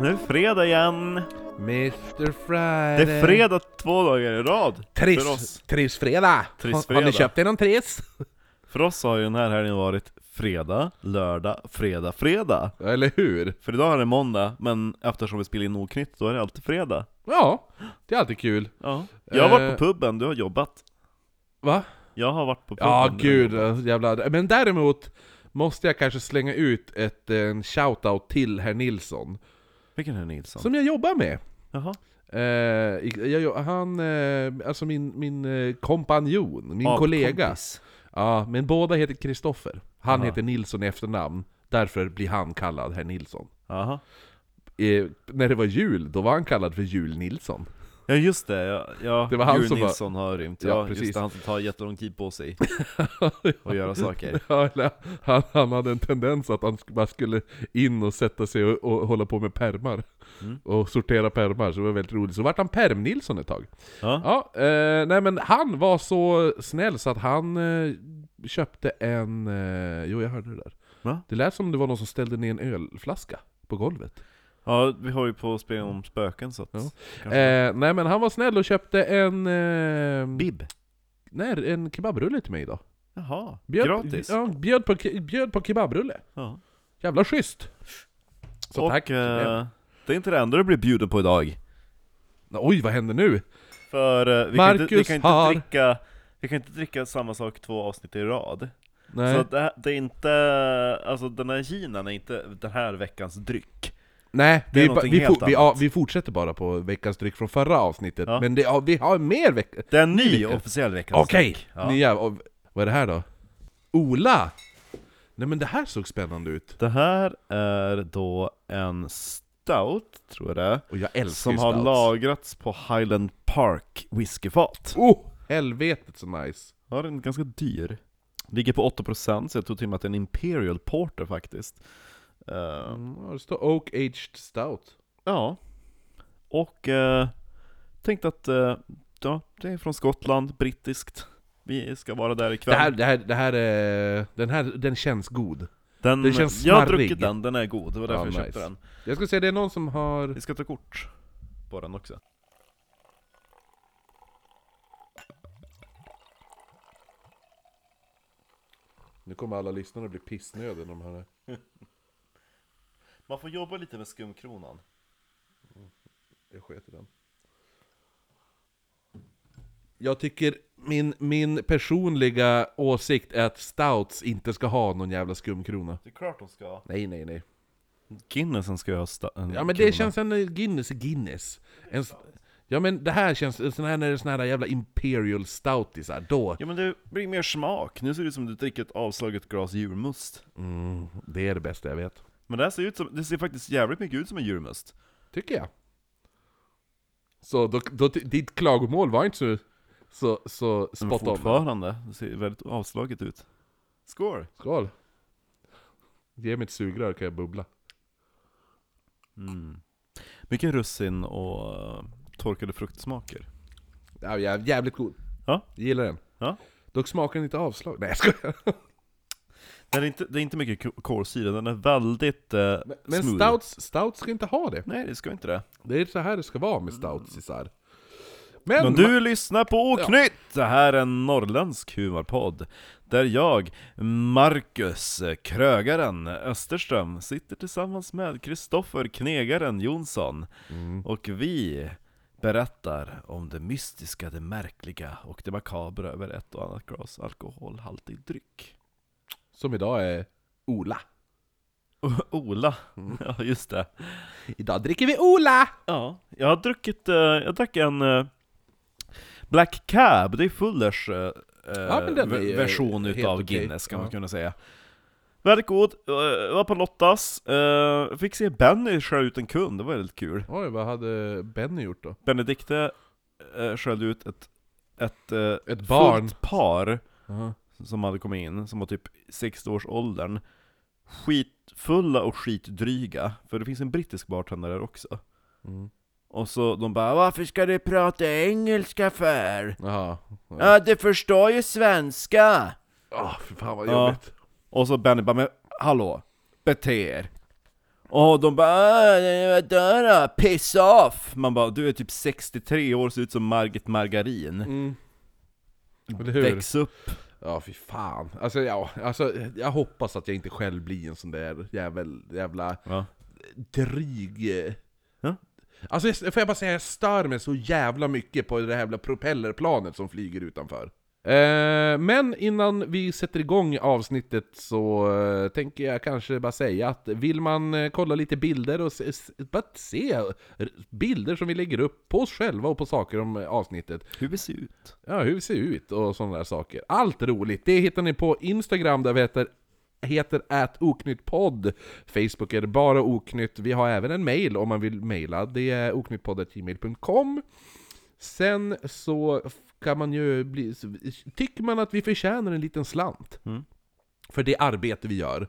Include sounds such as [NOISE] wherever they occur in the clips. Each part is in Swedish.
Nu är det fredag igen! Mr Friday. Det är fredag två dagar i rad! För Triss, oss. trissfredag! Har, har ni köpt er någon triss? [LAUGHS] För oss har ju den här helgen varit fredag, lördag, fredag, fredag! Eller hur? För idag är det måndag, men eftersom vi spelar in Oknytt, då är det alltid fredag. Ja, det är alltid kul. Ja. Jag har varit Eh. på puben, du har jobbat. Va? Jag har varit på puben. Ja, du har gud, jobbat. alltså, jävla... Men däremot måste jag kanske slänga ut ett, eh, en shoutout till herr Nilsson, Vilken är Nilsson? som jag jobbar med. Jaha. Eh, jag, han, eh, alltså min, min eh, kompanjon, min Ja, kollega. kompis. Ja, men båda heter Kristoffer. Han Aha. heter Nilsson i efternamn, därför blir han kallad herr Nilsson. Jaha. Eh, när det var jul, då var han kallad för Jul-Nilsson. Ja just det, ja, ja Det var han Jul som Nilsson har rymt. Ja, Ja, precis. just det, han som tar jättelång tid på sig [LAUGHS] att göra saker. Ja, han, han hade en tendens att han bara skulle in och sätta sig och, och hålla på med permar. Mm. Och sortera permar, så det var väldigt roligt. Så vart han Perm-Nilsson ett tag. Ja. Ja, eh, nej men han var så snäll så att han eh, köpte en... Eh, jo, jag hörde det där. Va? Det lät som det var någon som ställde ner en ölflaska på golvet. Ja, vi har ju på att spela om spöken så att... Ja. Eh, nej men han var snäll och köpte en... Eh, Bib? nej, en kebabrulle till mig idag. Jaha, Bjöd, gratis? Ja, bjöd på, bjöd på kebabrulle. Ja. Jävla schysst! Så och tack! eh, det är inte det enda du blir bjuden på idag. Oj, vad händer nu? För eh, vi, kan inte, vi, Marcus kan inte har- dricka, vi kan inte dricka samma sak två avsnitt i rad. Nej, Så det, det är inte, alltså den här ginen är inte den här veckans dryck. Nej vi, vi, for, vi, ja, vi fortsätter bara på veckans dryck från förra avsnittet, Ja. men det, ja, vi har mer veck... Det är en ny Vecka. officiell veckans Okej! dryck. Ja. Nya, och, vad är det här då? Ola! Nej men det här såg spännande ut. Det här är då en stout, tror jag det är, Och jag älskar som har stouts. lagrats på Highland Park whiskyfat. Oh! Helvetet så nice! Ja, den är ganska dyr. Ligger på 8% så jag tror till och med att det är en Imperial Porter faktiskt. Eh, Mm, det står Oak Aged Stout. Ja. Och eh, tänkte att eh, ja, det är från Skottland, brittiskt. Vi ska vara där ikväll. Det här, det här, det här, är, den här, den känns god. den, det känns jag har smarrig. druckit den, den är god. Det var därför Ja, jag köpte nice. den. Jag ska säga det är någon som har... Vi ska ta kort på den också. Nu kommer alla lyssnare bli pissnödiga när de hör det. [LAUGHS] Man får jobba lite med skumkronan. Jag sket i den. Jag tycker min, min personliga åsikt är att stouts inte ska ha någon jävla skumkrona. Det är klart de ska. Nej, nej, nej. Guinnessen ska ju ha sta- en Ja men det krona. känns en Guinness är Guinness. En, ja men det här känns, sån här när det är sån här jävla Imperial Stoutisar, då... Ja men det blir mer smak. Nu ser det ut som du dricker ett avslaget glas julmust. Mm, det är det bästa jag vet. Men det här ser ut som, det ser faktiskt jävligt mycket ut som en julmust. Tycker jag. Så då, då, ditt klagomål var inte så, så, så Men spot on. fortfarande, det ser väldigt avslaget ut. Skål! Skål! Ge mig ett sugrör kan jag bubbla. Mm. Mycket russin och uh, torkade fruktsmaker. Ja, jä- jävligt god. Ja. Jag gillar den. Ja. Dock smakar den inte avslag. Nej jag skojar. Det är inte, det är inte mycket ko- kolsyra, den är väldigt uh, Men, men smooth. stouts, stouts ska inte ha det. Nej, det ska inte det. Det är så här det ska vara med stouts isär. Men, Men du lyssnar på Oknytt! Det här är en norrländsk humorpodd. Där jag, Marcus Krögaren Österström, sitter tillsammans med Kristoffer Knegaren Jonsson. Mm. Och vi berättar om det mystiska, det märkliga och det makabra över ett och annat glas alkoholhaltig dryck. Som idag är Ola. [LAUGHS] Ola, ja just det. Idag dricker vi Ola! Ja, jag har druckit, eh, jag drack en eh, Black Cab, det är Fullers eh, Ja, är version utav. Guinness kan man Ja. kunna säga. Väldigt god, uh, var på Lottas, uh, fick se Benny skälla ut en kund, det var väldigt kul. Oj, vad hade Benny gjort då? Benedikte uh, skällde ut ett, ett, Ett barn. fullt par Aha. Som hade kommit in, som var typ 60 års åldern Skitfulla och skitdryga, för det finns en brittisk bartender där också. Mm. Och så de bara 'Varför ska du prata engelska för?' Jaha. Ja. Ja, du förstår ju svenska! Ah, för fan vad Ja. jobbigt. Och så Benny bara 'Men hallå, bete er' Och de bara "Äh, vadå då? Piss off! Man bara, du är typ 63 år, ser ut som Margit Margarin. Mm. Väx upp! Ja, fy fan. Alltså, ja, alltså, jag hoppas att jag inte själv blir en sån där jävel, jävla Ja. dryg... eh. Ja. Alltså, jag- får jag bara säga, jag stör mig så jävla mycket på det här jävla propellerplanet som flyger utanför. Eh, men innan vi sätter igång avsnittet så eh, tänker jag kanske bara säga att vill man eh, kolla lite bilder och se, s- bara se bilder som vi lägger upp på oss själva och på saker om eh, avsnittet. Hur vi ser ut. Ja, hur vi ser ut och sådana där saker. Allt roligt, det hittar ni på Instagram där vi heter heter oknyttpodd. Facebook är det bara oknytt, vi har även en mail om man vill mejla, det är oknyttpodd.gmail.com Sen så kan man ju bli, tycker man att vi förtjänar en liten slant Mm. för det arbete vi gör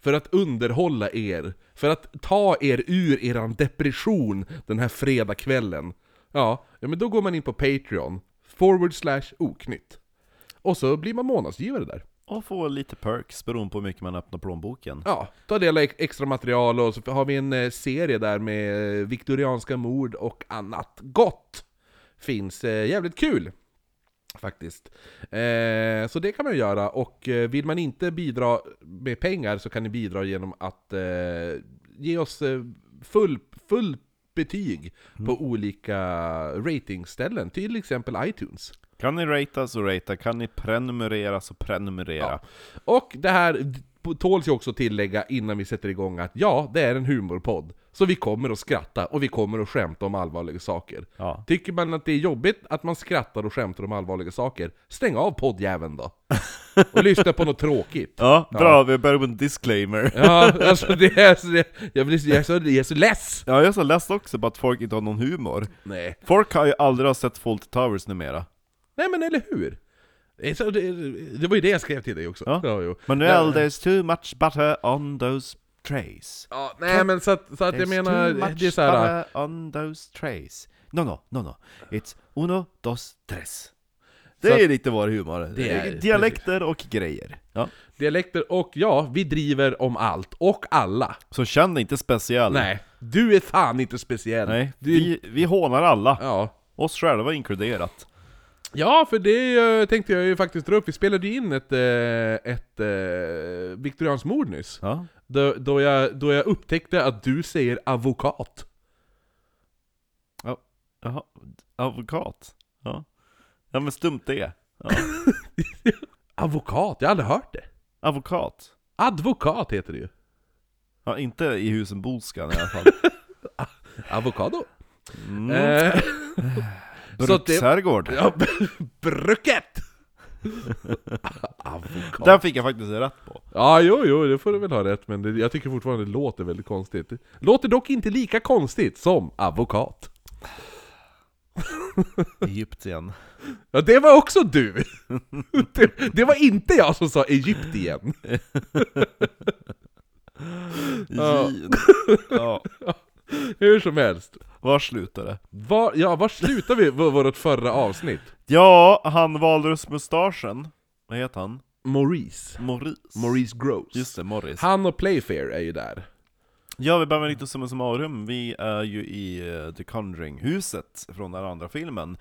för att underhålla er, för att ta er ur eran depression den här fredagskvällen. Ja, ja men då går man in på Patreon, forward slash oknytt. Och så blir man månadsgivare där. Och få lite perks beroende på hur mycket man öppnar plånboken. Ja, ta del av ex- extra material och så har vi en eh, serie där med eh, viktorianska mord och annat gott. Finns eh, jävligt kul. Faktiskt. Eh, så det kan man göra, och eh, vill man inte bidra med pengar så kan ni bidra genom att eh, ge oss eh, full, full betyg på olika ratingställen, till exempel iTunes. Kan ni ratea så ratea, kan ni prenumerera så prenumerera. Och det här tåls ju också tillägga innan vi sätter igång att ja, det är en humorpodd. Så vi kommer att skratta och vi kommer att skämta om allvarliga saker. Ja. Tycker man att det är jobbigt att man skrattar och skämtar om allvarliga saker, stäng av poddjäveln då. [LAUGHS] Och lyssna på något tråkigt. Ja, bra, vi börjar med en disclaimer. Ja, alltså det är så, det, jag, blir, jag, är så, jag är så less! Ja, jag är så less också på att folk inte har någon humor. Nej. Folk har ju aldrig sett Fawlty Towers numera. Nej men eller hur? Det, är var ju det jag skrev till dig också. Ja. jo. Manuel, Nej. there's too much butter on those trays. Ja, nej men så att, så att jag menar, det är så här. butter on those trays. No, no, no, no. It's uno, dos, tres. Det Så är lite vår humor. Det är- Dialekter och grejer. Ja. Dialekter, och ja, vi driver om allt, och alla. Så känn dig inte speciell. Nej, du är fan inte speciell. Nej, Du, vi, vi hånar alla. ja. Oss själva inkluderat. ja, för det eh, tänkte jag ju faktiskt dra upp. Vi spelade ju in ett, eh, ett uh, viktorianskt mord nyss. Ja. Då, då, jag, då jag upptäckte att du säger avokat. Jaha, advokat. Ja. Ja men stumt det. Ja. [LAUGHS] Avokat? Jag har aldrig hört det. Advokat. Advokat heter det ju. Ja, inte i husen Boskan i alla fall. [LAUGHS] Avokado. Mm. Eh, Bruksherrgård. [LAUGHS] ja, bruket! [LAUGHS] Den fick jag faktiskt rätt på. Ja, jo, jo, det får du väl ha rätt, men det, jag tycker fortfarande det låter väldigt konstigt. Låter dock inte lika konstigt som avokat. [LAUGHS] Egyptien. Ja, det var också du! [LAUGHS] Det, det var inte jag som sa Egyptien. Ja. Hur som helst. Var slutar det? Var, ja, var slutar vi vårt förra avsnitt? Ja, han valrusmustaschen. Vad heter han? Maurice. Maurice. Maurice Gross. Just det, Morris. Han och Playfair är ju där. Ja, vi behöver lite summa summarum. Vi är ju i uh, The Conjuring-huset från den andra filmen.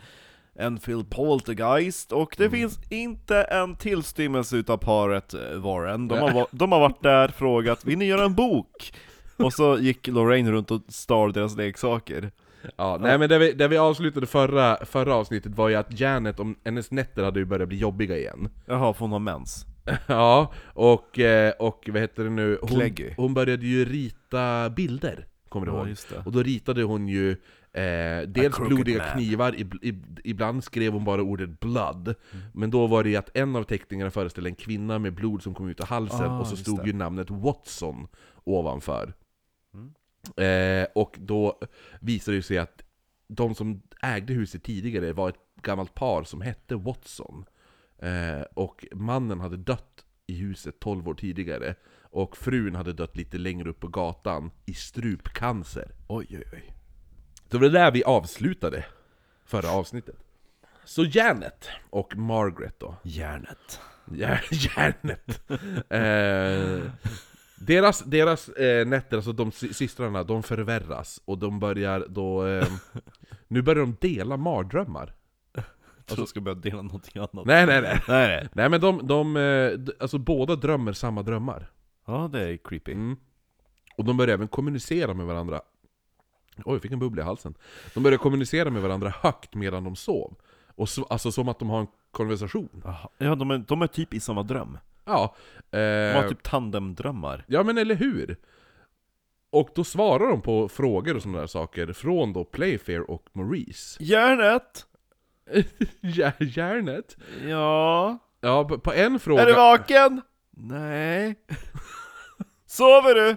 Enfield Poltergeist, och det finns inte en tillstymmelse utav paret eh, Warren. De har, va- de har varit där, frågat 'Vill ni göra en bok?' Och så gick Lorraine runt och stal deras leksaker. Ja, nej men det vi, det vi avslutade förra, förra avsnittet var ju att Janet, om hennes nätter hade ju börjat bli jobbiga igen. Jaha, för hon har mens. [LAUGHS] Ja, och, eh, och vad heter det nu? Hon, hon började ju rita bilder, kommer du Ja, ihåg? just det. Och då ritade hon ju eh, dels crooked blodiga man. knivar, ib, ib, ibland skrev hon bara ordet blood. Mm. Men då var det ju att en av teckningarna föreställde en kvinna med blod som kom ut ur halsen, Ah, och så just stod det. ju namnet Watson ovanför. Eh, och då visade det sig att de som ägde huset tidigare var ett gammalt par som hette Watson. Eh, och mannen hade dött i huset 12 år tidigare. Och frun hade dött lite längre upp på gatan i strupcancer. Oj, oj, oj. Det var där vi avslutade förra avsnittet. Så Janet och Margaret då. Järnet. Ja, [LAUGHS] Janet. eh, Deras, deras eh, nätter, alltså de sy- systrarna, de förvärras och de börjar då... Eh, nu börjar de dela mardrömmar. Jag tror jag ska börja dela någonting annat. Nej nej nej. nej, nej. Nej men de, de eh, d- alltså båda drömmer samma drömmar. Ja, det är creepy. Mm. Och de börjar även kommunicera med varandra. Oj, jag fick en bubbla i halsen. De börjar kommunicera med varandra högt medan de sov. Och så, alltså som att de har en konversation. Jaha. Ja, de är, de är typ i samma dröm. Ja. De Eh, har typ tandemdrömmar. Ja men eller hur? Och då svarar de på frågor och sådana där saker från då Playfair och Maurice. [LAUGHS] Järnet! Ja, Järnet? Ja? Ja, på, på en fråga... Är du vaken? Nej. [LAUGHS] Sover du?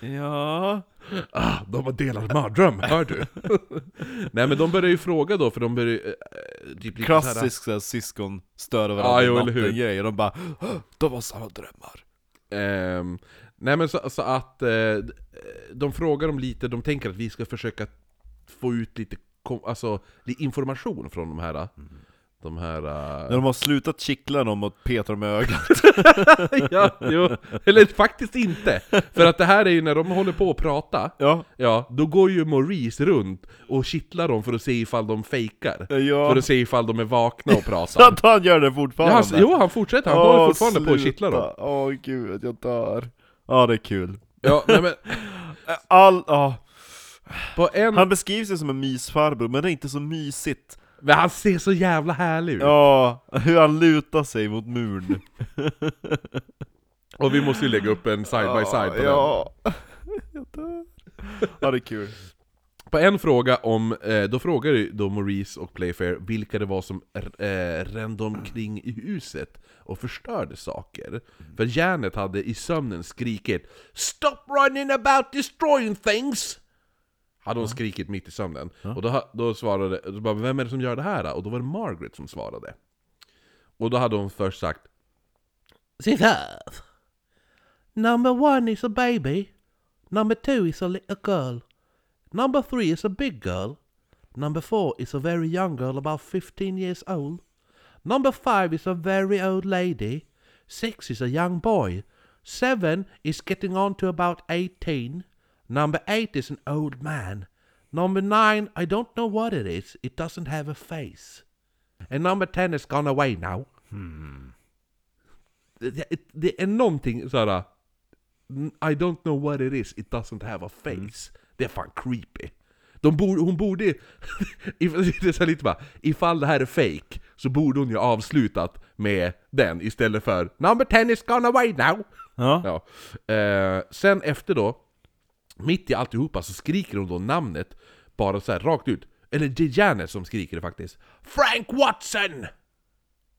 [LAUGHS] Ja. Ah, de har delat mardröm, hör du? [LAUGHS] Nej men de börjar ju fråga då, för de börjar ju... eh, typ så här- Klassisk såhär, syskon stör varandra jo, i eller hur. natten grej, och de bara "Åh, De har samma drömmar. Ehm, nej men så, så att eh, de frågar dem lite, de tänker att vi ska försöka få ut lite kom, alltså, lite information från de här De här... När eh, de har slutat kittla dem och peta dem i ögat. [LAUGHS] ja, jo, eller faktiskt inte! För att det här är ju när de håller på att prata Ja. Ja, då går ju Maurice runt och kittlar dem för att se ifall de fejkar Ja. För att se ifall de är vakna och pratar [LAUGHS] att han gör det ja, fortfarande? han, Jo, han fortsätter, han håller fortfarande på att kittla dem Åh gud, jag dör. Ja, det är kul. Ja, nej men [LAUGHS] All, ja. på en... Han beskrivs ju som en mysfarbror, men det är inte så mysigt. Men han ser så jävla härlig ut! Ja, hur han lutar sig mot muren. Och vi måste ju lägga upp en side by side på den Ja, [LAUGHS] dör. Ja, det är kul. På en fråga om, eh, då frågar ju då Maurice och Playfair vilka det var som eh, rände omkring i huset och förstörde saker. För Janet hade i sömnen skrikit 'Stop running about destroying things!' Hade hon skrikit mitt i sömnen. Och då, då svarade, då bara, vem är det som gör det här? då?" Och då var det Margaret som svarade. Och då hade hon först sagt Sit up! Number one is a baby. Number two is a little girl. Number three is a big girl. Number four is a very young girl, about 15 years old. Number five is a very old lady. Six is a young boy. Seven is getting on to about 18. Number eight is an old man. Number nine, I don't know what it is. It doesn't have a face. And number ten has gone away now. Det, det, det är någonting såhär... I don't know what it is, it doesn't have a face. Det är fan creepy. De borde, hon borde... [LAUGHS] if- [LAUGHS] det är lite bara, ifall det här är fake så borde hon ju avslutat med den istället för 'Number 10 is gone away now' Ja. Ja. Eh, sen efter då, mitt i alltihopa så skriker hon då namnet bara så här rakt ut. Eller det är Janet som skriker det faktiskt. Frank Watson!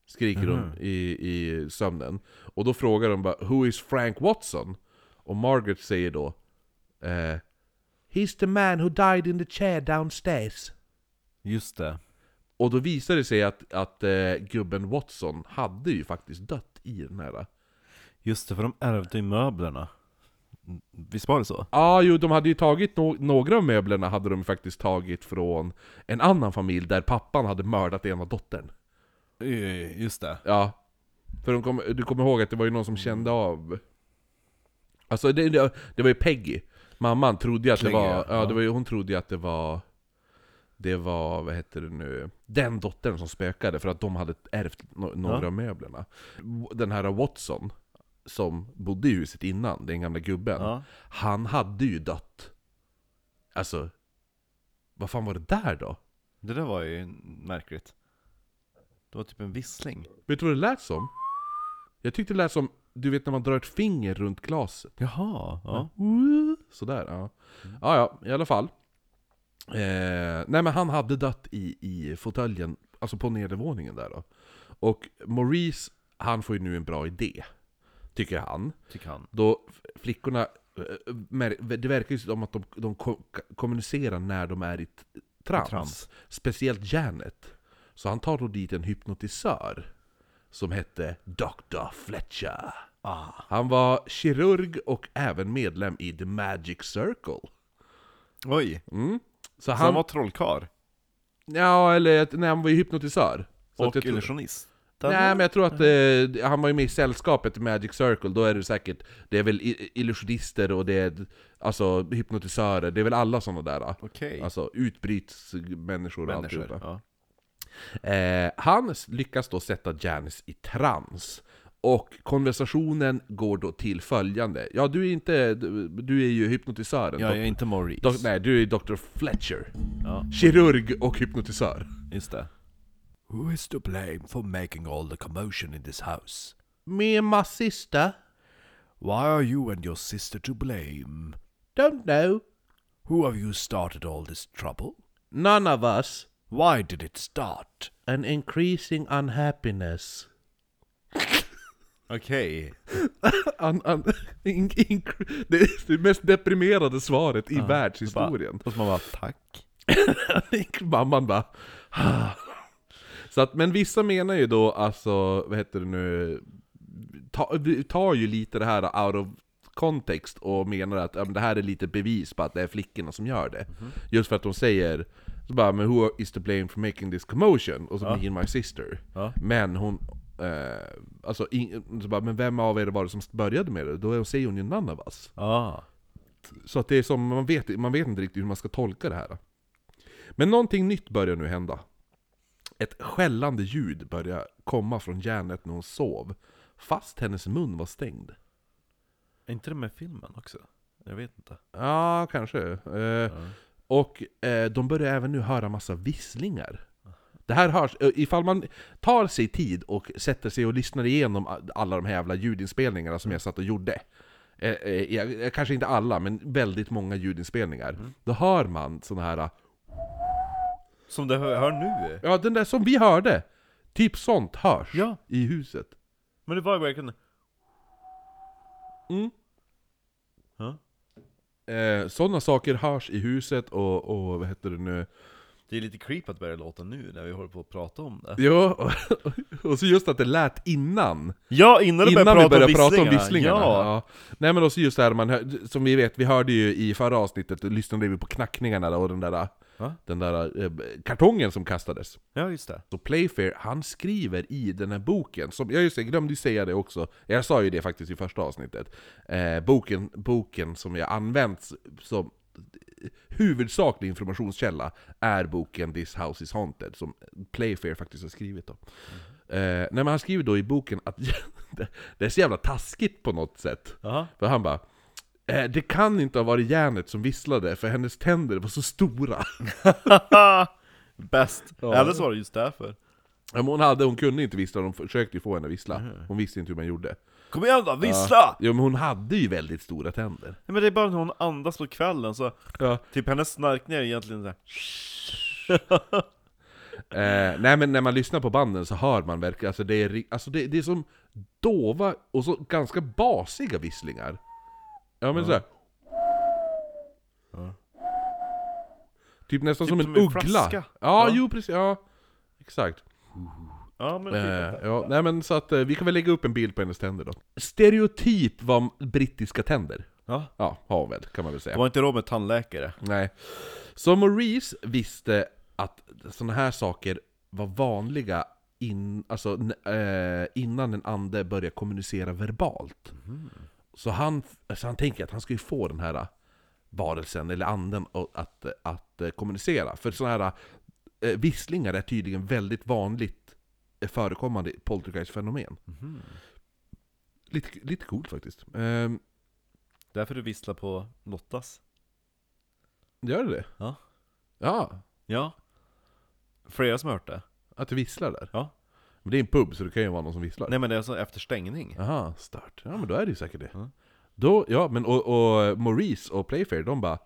Skriker hon i, i sömnen. Och då frågar de bara Who is Frank Watson? Och Margaret säger då eh, He's the man who died in the chair downstairs. Just det. Och då visar det sig att, att eh, gubben Watson hade ju faktiskt dött i den här. Just det, för de ärvde ju möblerna. Visst var det så? Ja, jo, de hade ju tagit no några av möblerna hade de faktiskt tagit från en annan familj där pappan hade mördat ena dottern. Just det. Ja. För de kom, du kommer ihåg att det var ju någon som kände av... Alltså det, det, det var ju Peggy. Mamman trodde ju att det Peggy, var... ja. Ja, det var ju, hon trodde ju att det var... Det var, vad heter det nu? Den dottern som spökade för att de hade ärvt no några Ja. av möblerna. Den här Watson, som bodde i huset innan, den gamla gubben. Ja. Han hade ju dött. Alltså, vad fan var det där då? Det där var ju märkligt. Det var typ en vissling. Vet du vad det lät som? Jag tyckte det lät som, du vet när man drar ett finger runt glaset. Jaha, ja. Sådär, ja. Ja, ja, i alla fall. Eh, nej men han hade dött i, i fåtöljen, alltså på nedervåningen där då. Och Maurice, han får ju nu en bra idé. Tycker han. Tycker han. Då flickorna, eh, det verkar ju som att de, de ko- kommunicerar när de är i trans. Trans. Speciellt Janet. Så han tar då dit en hypnotisör. Som hette Dr. Fletcher. Ah. Han var kirurg och även medlem i The Magic Circle. Oj, Mm. Så så han, han var trollkarl? Ja, eller nej, han var ju hypnotisör. Så Och illusionist? Nej men jag tror att eh, han var ju med i sällskapet i Magic Circle, då är det säkert, det är väl illusionister och det är alltså hypnotisörer, det är väl alla sådana där. Okej. Alltså utbrytsmänniskor och Människor. alltihopa. Ja. Eh, han lyckas då sätta Janice i trans. Och konversationen går då till följande. Ja, du är inte... Du, du är ju hypnotisören. ja, jag är inte Maurice. dok- nej, du är Dr. Fletcher. Ja, Kirurg och hypnotisör. just det. Who is to blame for making all the commotion in this house? Me and my sister. Why are you and your sister to blame? Don't know. Who have you started all this trouble? None of us. Why did it start? An increasing unhappiness. Okej. [LAUGHS] In, in, det är det mest deprimerade svaret i världshistorien. Och så man bara, tack. [LAUGHS] Mamman bara... Så att, men vissa menar ju då alltså, vad heter det nu, ta, tar ju lite det här out of context och menar att ja, men det här är lite bevis på att det är flickorna som gör det. Just för att de säger, så bara, men who is to blame for making this commotion? Och så Ja. and my sister. Ja. Men hon, eh, alltså, in, så bara, men vem av er var det som började med det? Då säger hon ju none of us. Ah. Så att det är som, man vet, man vet inte riktigt hur man ska tolka det här. Men någonting nytt börjar nu hända. Ett skällande ljud börjar komma från Janet när hon sov, fast hennes mun var stängd. Är inte det med filmen också? Jag vet inte. Ja, kanske. Eh, Och eh, de börjar även nu höra massa visslingar. Det här hörs, eh, ifall man tar sig tid och sätter sig och lyssnar igenom a- alla de här jävla ljudinspelningarna som jag satt och gjorde. Eh, eh, jag, jag- kanske inte alla, men väldigt många ljudinspelningar. Då hör man såna här, Som du hör, nu? ja den där som vi hörde! Typ sånt hörs Ja. i huset. Men det var verkligen... Mm. Ja. Eh, sådana saker hörs i huset och, och vad heter det nu? Det är lite creep att börja låta nu när vi håller på att prata om det. Ja, och, och så just att det lät innan. Ja, innan du Innan vi prata, började om prata om visslingarna. Ja. Ja. Nej men också just det här, man hör, som vi vet, vi hörde ju i förra avsnittet, lyssnade vi på knackningarna och den där, Va? den där eh, kartongen som kastades. ja, just det. Så Playfair, han skriver i den här boken, som, jag just jag glömde ju säga det också, jag sa ju det faktiskt i första avsnittet, eh, boken, boken som jag använt som huvudsaklig informationskälla är boken 'This House is Haunted' som Playfair faktiskt har skrivit då. Eh, nej, men han skriver då i boken att [LAUGHS] det, är så jävla taskigt på något sätt. Jaha. För han bara Det kan inte ha varit järnet som visslade, för hennes tänder var så stora. [LAUGHS] Bäst. Ja. Eller så var det just därför. Ja, men hon, hade, hon kunde inte vissla, de försökte ju få henne att vissla. Hon visste inte hur man gjorde. Kom igen då, vissla! Ja, jo, men hon hade ju väldigt stora tänder. Nej, men det är bara när hon andas på kvällen så, Ja. typ hennes snarkningar är egentligen såhär [LAUGHS] Eh, nej men när man lyssnar på banden så hör man verkligen, alltså det är, alltså det, det är som dova och så ganska basiga visslingar. Ja men såhär. Ja. Typ nästan Typ som en som en uggla. Ja, Ja. jo precis, ja. Exakt. Ja men Eh, typ ja, nej men så att eh, vi kan väl lägga upp en bild på hennes tänder då. Stereotyp var brittiska tänder. Ja, Ja, har väl, kan man väl säga. det var inte råd med tandläkare. Nej. Så Maurice visste att sådana här saker var vanliga in, alltså, eh, innan en ande börjar kommunicera verbalt. Så, han, så han tänker att han ska ju få den här varelsen, eller anden, att, att, att eh, kommunicera. För sådana här visslingar är tydligen väldigt vanligt förekommande poltergeist-fenomen. Lite, lite coolt faktiskt. Ehm, Därför du visslar på Lottas. gör det det? Ja. Ja, Ja. Flera som har hört det. att du visslar där? Ja. Men det är en pub så det kan ju vara någon som visslar. Nej men det är alltså efter stängning. Jaha, start. Ja men då är det ju säkert det. Ja. Då, ja men och, och Maurice och Playfair, de bara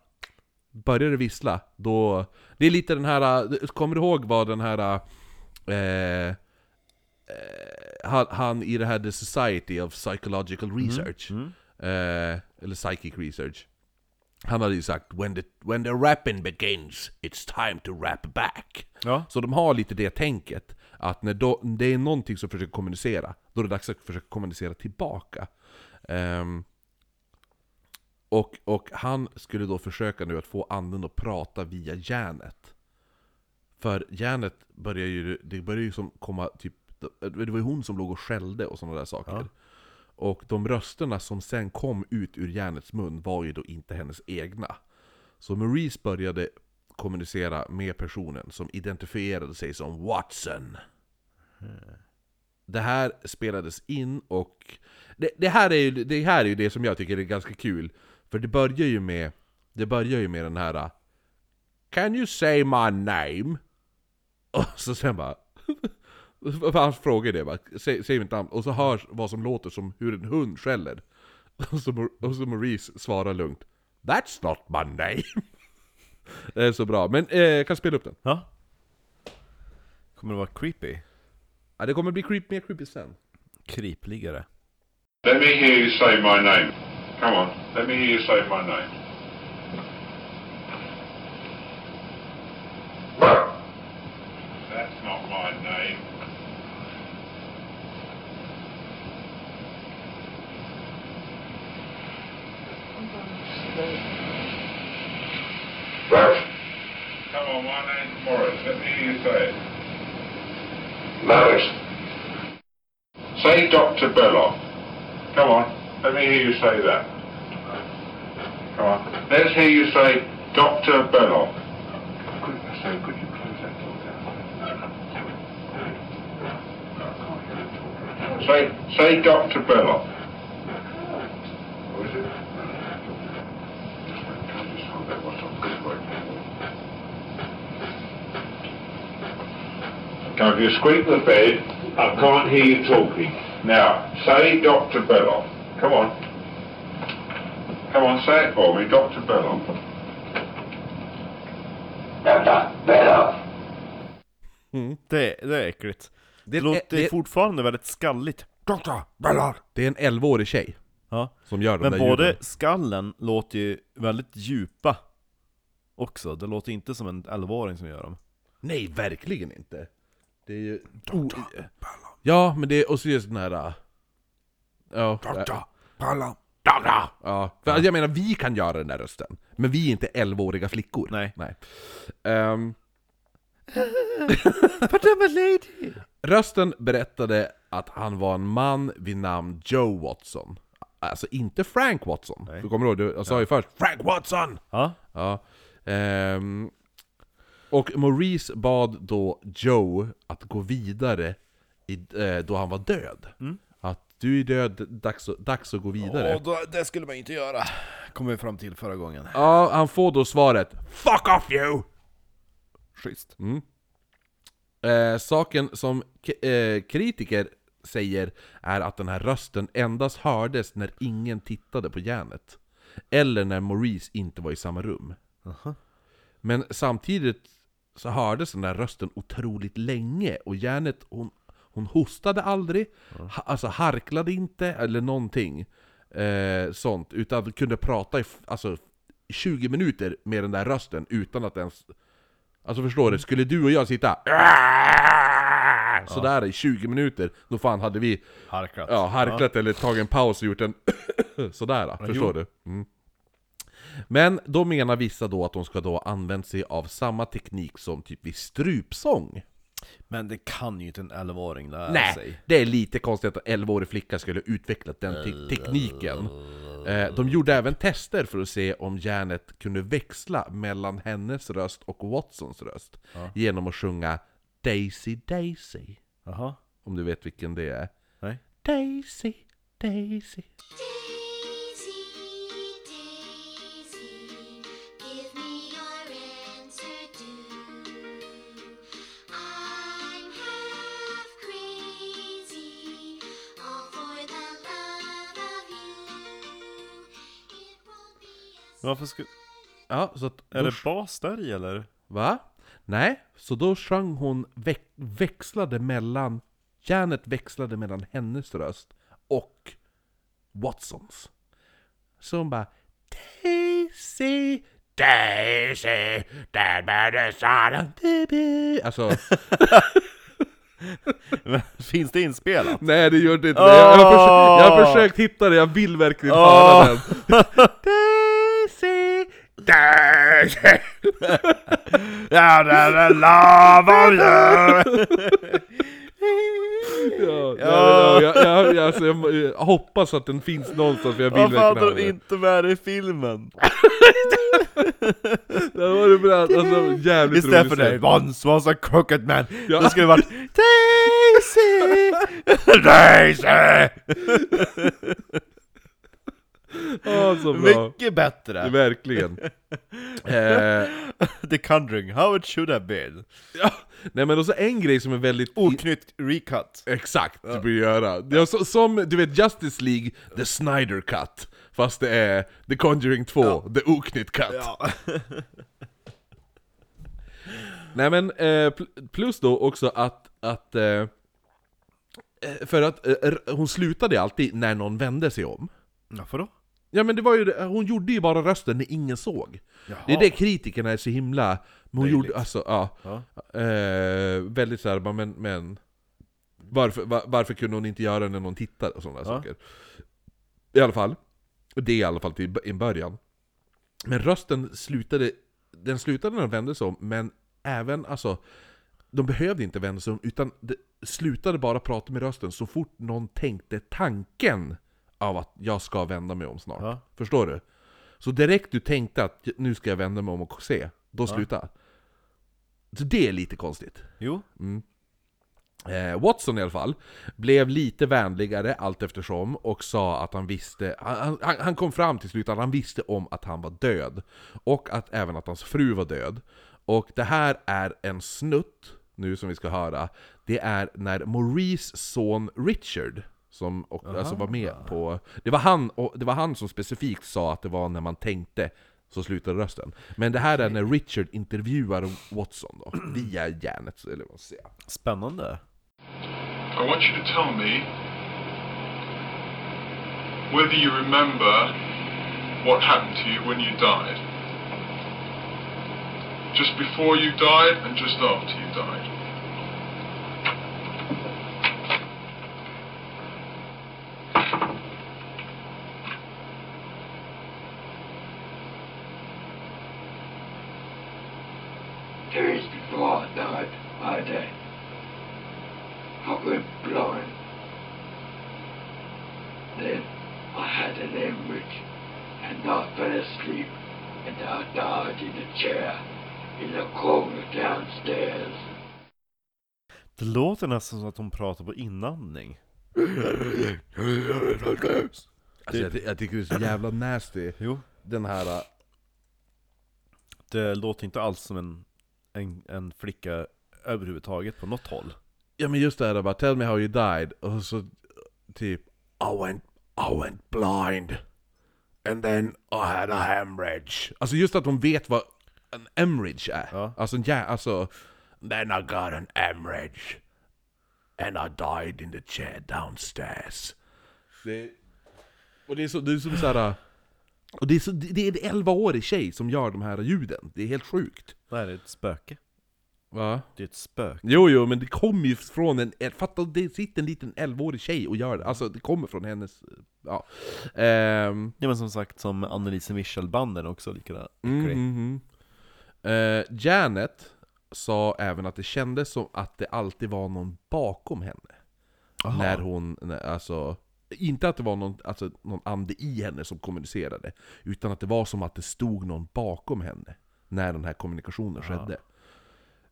Börjar det vissla, då... Det är lite den här, kommer du ihåg vad den här... Eh, eh, han, han i det här The Society of Psychological Research, Mm. eh, eller Psychic Research Han hade ju sagt when the, when the rapping begins, it's time to rap back Ja. så de har lite det tänket, att när då, det är någonting som försöker kommunicera, då är det dags att försöka kommunicera tillbaka. Ehm, och, och han skulle då försöka nu att få anden att prata via järnet. För järnet börjar ju, det börjar ju som komma typ det var ju hon som låg och skällde och sådana där saker. Ja. Och de rösterna som sen kom ut ur järnets mun var ju då inte hennes egna. Så Maurice började kommunicera med personen som identifierade sig som Watson. Det här spelades in och... Det, det, här är ju, det här är ju det som jag tycker är ganska kul. För det börjar ju med... Det börjar ju med den här... Uh, Can you say my name? [LAUGHS] Och så sen bara... [LAUGHS] För han frågar det bara, säg, säg mitt namn. Och så hörs vad som låter som hur en hund skäller. [LAUGHS] Och så, och så Maurice svarar lugnt. That's not my name. Det är så bra. Men eh, jag kan spela upp den. Ja. Kommer det vara creepy? Ja, det kommer bli creep, mer creepy sen. Krypligare. Let me hear you say my name. Come on, let me hear you say my name. You say it. Morris. Say Dr. Belloc. Come on, let me hear you say that. Come on, let's hear you say Dr. Belloc. So could you close that door down? Say, say Dr. Belloc. Now, if you squeak the bed, I can't hear you talking. Now, say Dr. Belloc. Come on. Come on, say it for me, Dr. Belloc. Dr. Belloc. Det, det är äckligt. Det, Det- låter det- fortfarande väldigt skalligt. Doktor Bellar! Det är en 11-årig tjej Ja. som gör de Men där både ljuden. skallen låter ju väldigt djupa också. Det låter inte som en 11-åring som gör dem. Nej, verkligen inte. Det är ju... Oh, ja, men det är... Och så just den här... äh, Ja, ja, Bellar! ja. För jag menar, vi kan göra den där rösten. Men vi är inte 11-åriga flickor. Nej. Nej. But I'm a lady! rösten berättade att han var en man vid namn Joe Watson. Alltså inte Frank Watson. Nej. Du kommer ihåg, jag sa ju först Frank Watson! Ja. Ja. Ehm, och Maurice bad då Joe att gå vidare i, eh, då han var död. Att du är död, dags, att- dags att gå vidare. Och då, det skulle man inte göra. Kom vi fram till förra gången. Ja, han får då svaret 'Fuck off you!' Schysst. Eh, saken som k- eh, kritiker säger är att den här rösten endast hördes när ingen tittade på järnet. Eller när Maurice inte var i samma rum. Men samtidigt så hördes den där rösten otroligt länge och järnet, hon, hon hostade aldrig, ha, alltså harklade inte eller någonting eh, sånt, utan kunde prata i alltså, 20 minuter med den där rösten utan att ens... Alltså förstår du, skulle du och jag sitta sådär i 20 minuter, då fan hade vi Harklat. Ja, harklat eller tagit en paus och gjort en [COUGHS] sådär, förstår du? Mm. Men då menar vissa då att de ska då använt sig av samma teknik som typ vid strupsång. Men det kan ju inte en 11-åring lära Nej, sig. det är lite konstigt att en 11-årig flicka skulle utvecklat den te- tekniken. Eh, de gjorde även tester för att se om järnet kunde växla mellan hennes röst och Watsons röst. Genom att sjunga Daisy Daisy. Jaha. Om du vet vilken det är. Nej. Daisy. Daisy, as Varför ska... Ja, så att Är då det bas där i eller? Va? Nej, så då sjöng hon, väx, växlade mellan, järnet växlade mellan hennes röst och Watsons. Så hon bara Daisy, Daisy, that man is on baby. Alltså, [LAUGHS] Finns det inspelat? nej det gör det inte. Jag, jag, har försökt, jag har försökt hitta det, jag vill verkligen höra den. [LAUGHS] [LAUGHS] [LAUGHS] Ja, det är you! [LAUGHS] Ja, ja. Jag, jag, jag, alltså, jag, jag hoppas att den finns någonstans för jag vill Varför hade de den. inte med det i filmen? [LAUGHS] Det var bra, alltså jävligt Istället för det, once was a crooked man, Ja. då skulle det varit Daisy! Daisy! [LAUGHS] Ja, så bra. Mycket bättre! Verkligen. [LAUGHS] eh, The Conjuring, how it should have been. ja. Nej men också en grej som är väldigt... Oknytt recut. Exakt, du borde göra. Är så, som, du vet Justice League, The Snyder Cut. Fast det är The Conjuring 2, The Oknytt Cut. Ja. [LAUGHS] Nej men, eh, pl- plus då också att, att eh, eh, för att eh, hon slutade alltid när någon vände sig om. Varför då? Ja men det var ju, det- hon gjorde ju bara rösten när ingen såg. Jaha. Det är det kritikerna är så himla... Men hon gjorde, alltså, ja. Ja. Eh, väldigt såhär, men, men varför, va- varför kunde hon inte göra det när någon tittade och sådana Ja. saker? I alla fall, det är i alla fall till en början. Men rösten slutade, den slutade när den vände sig om, men även alltså de behövde inte vända sig om, utan slutade bara prata med rösten så fort någon tänkte tanken av att jag ska vända mig om snart. Ja. Förstår du? Så direkt du tänkte att nu ska jag vända mig om och se, då sluta. Så det är lite konstigt. Jo. Eh, Watson i alla fall blev lite vänligare allt eftersom och sa att han visste, han, han, han kom fram till slut att han visste om att han var död. Och att även att hans fru var död. Och det här är en snutt, nu som vi ska höra, det är när Maurice son Richard, som och, alltså var med på... Det var, han, och det var han som specifikt sa att det var när man tänkte så slutade rösten. Men det här är när Richard intervjuar Watson då, [CLEARS THROAT] via järnet, eller vad säga. Spännande. I want you to tell me whether you remember what happened to you when you died. Just before you died and just after you died. Days before I died, I did. I went blind. Then I had an hemorrhage, and I fell asleep, and I died in a chair in the corner downstairs. Det låter nästan som att hon pratar på inandning. Alltså, jag, ty- jag tycker det är så jävla nasty, Jo. den här... äh, Det låter inte alls som en, en, en flicka överhuvudtaget på något håll. Ja men just det här bara 'Tell me how you died' och så typ 'I went, I went blind' And then I had a hemorrhage Alltså just att hon vet vad en hemorrhage är. Ja. Alltså, ja, alltså Then I got an hemorrhage And I died in the chair downstairs det, Och det är så, det är som såhär och det är, så, det är en 11-årig tjej som gör de här ljuden, det är helt sjukt Det här är ett spöke. Va? Det är ett spöke. Jo, jo, men det kommer ju från en... Fatta, det sitter en liten 11-årig tjej och gör det. Alltså, det kommer från hennes... Ja. Ehm, Ja men som sagt, som Annelise Michel-banden också likadant. mm, äcklig. mm, mm. Eh, Janet sa även att det kändes som att det alltid var någon bakom henne. Aha. När hon, alltså... Inte att det var någon, alltså, någon ande i henne som kommunicerade, utan att det var som att det stod någon bakom henne när den här kommunikationen skedde.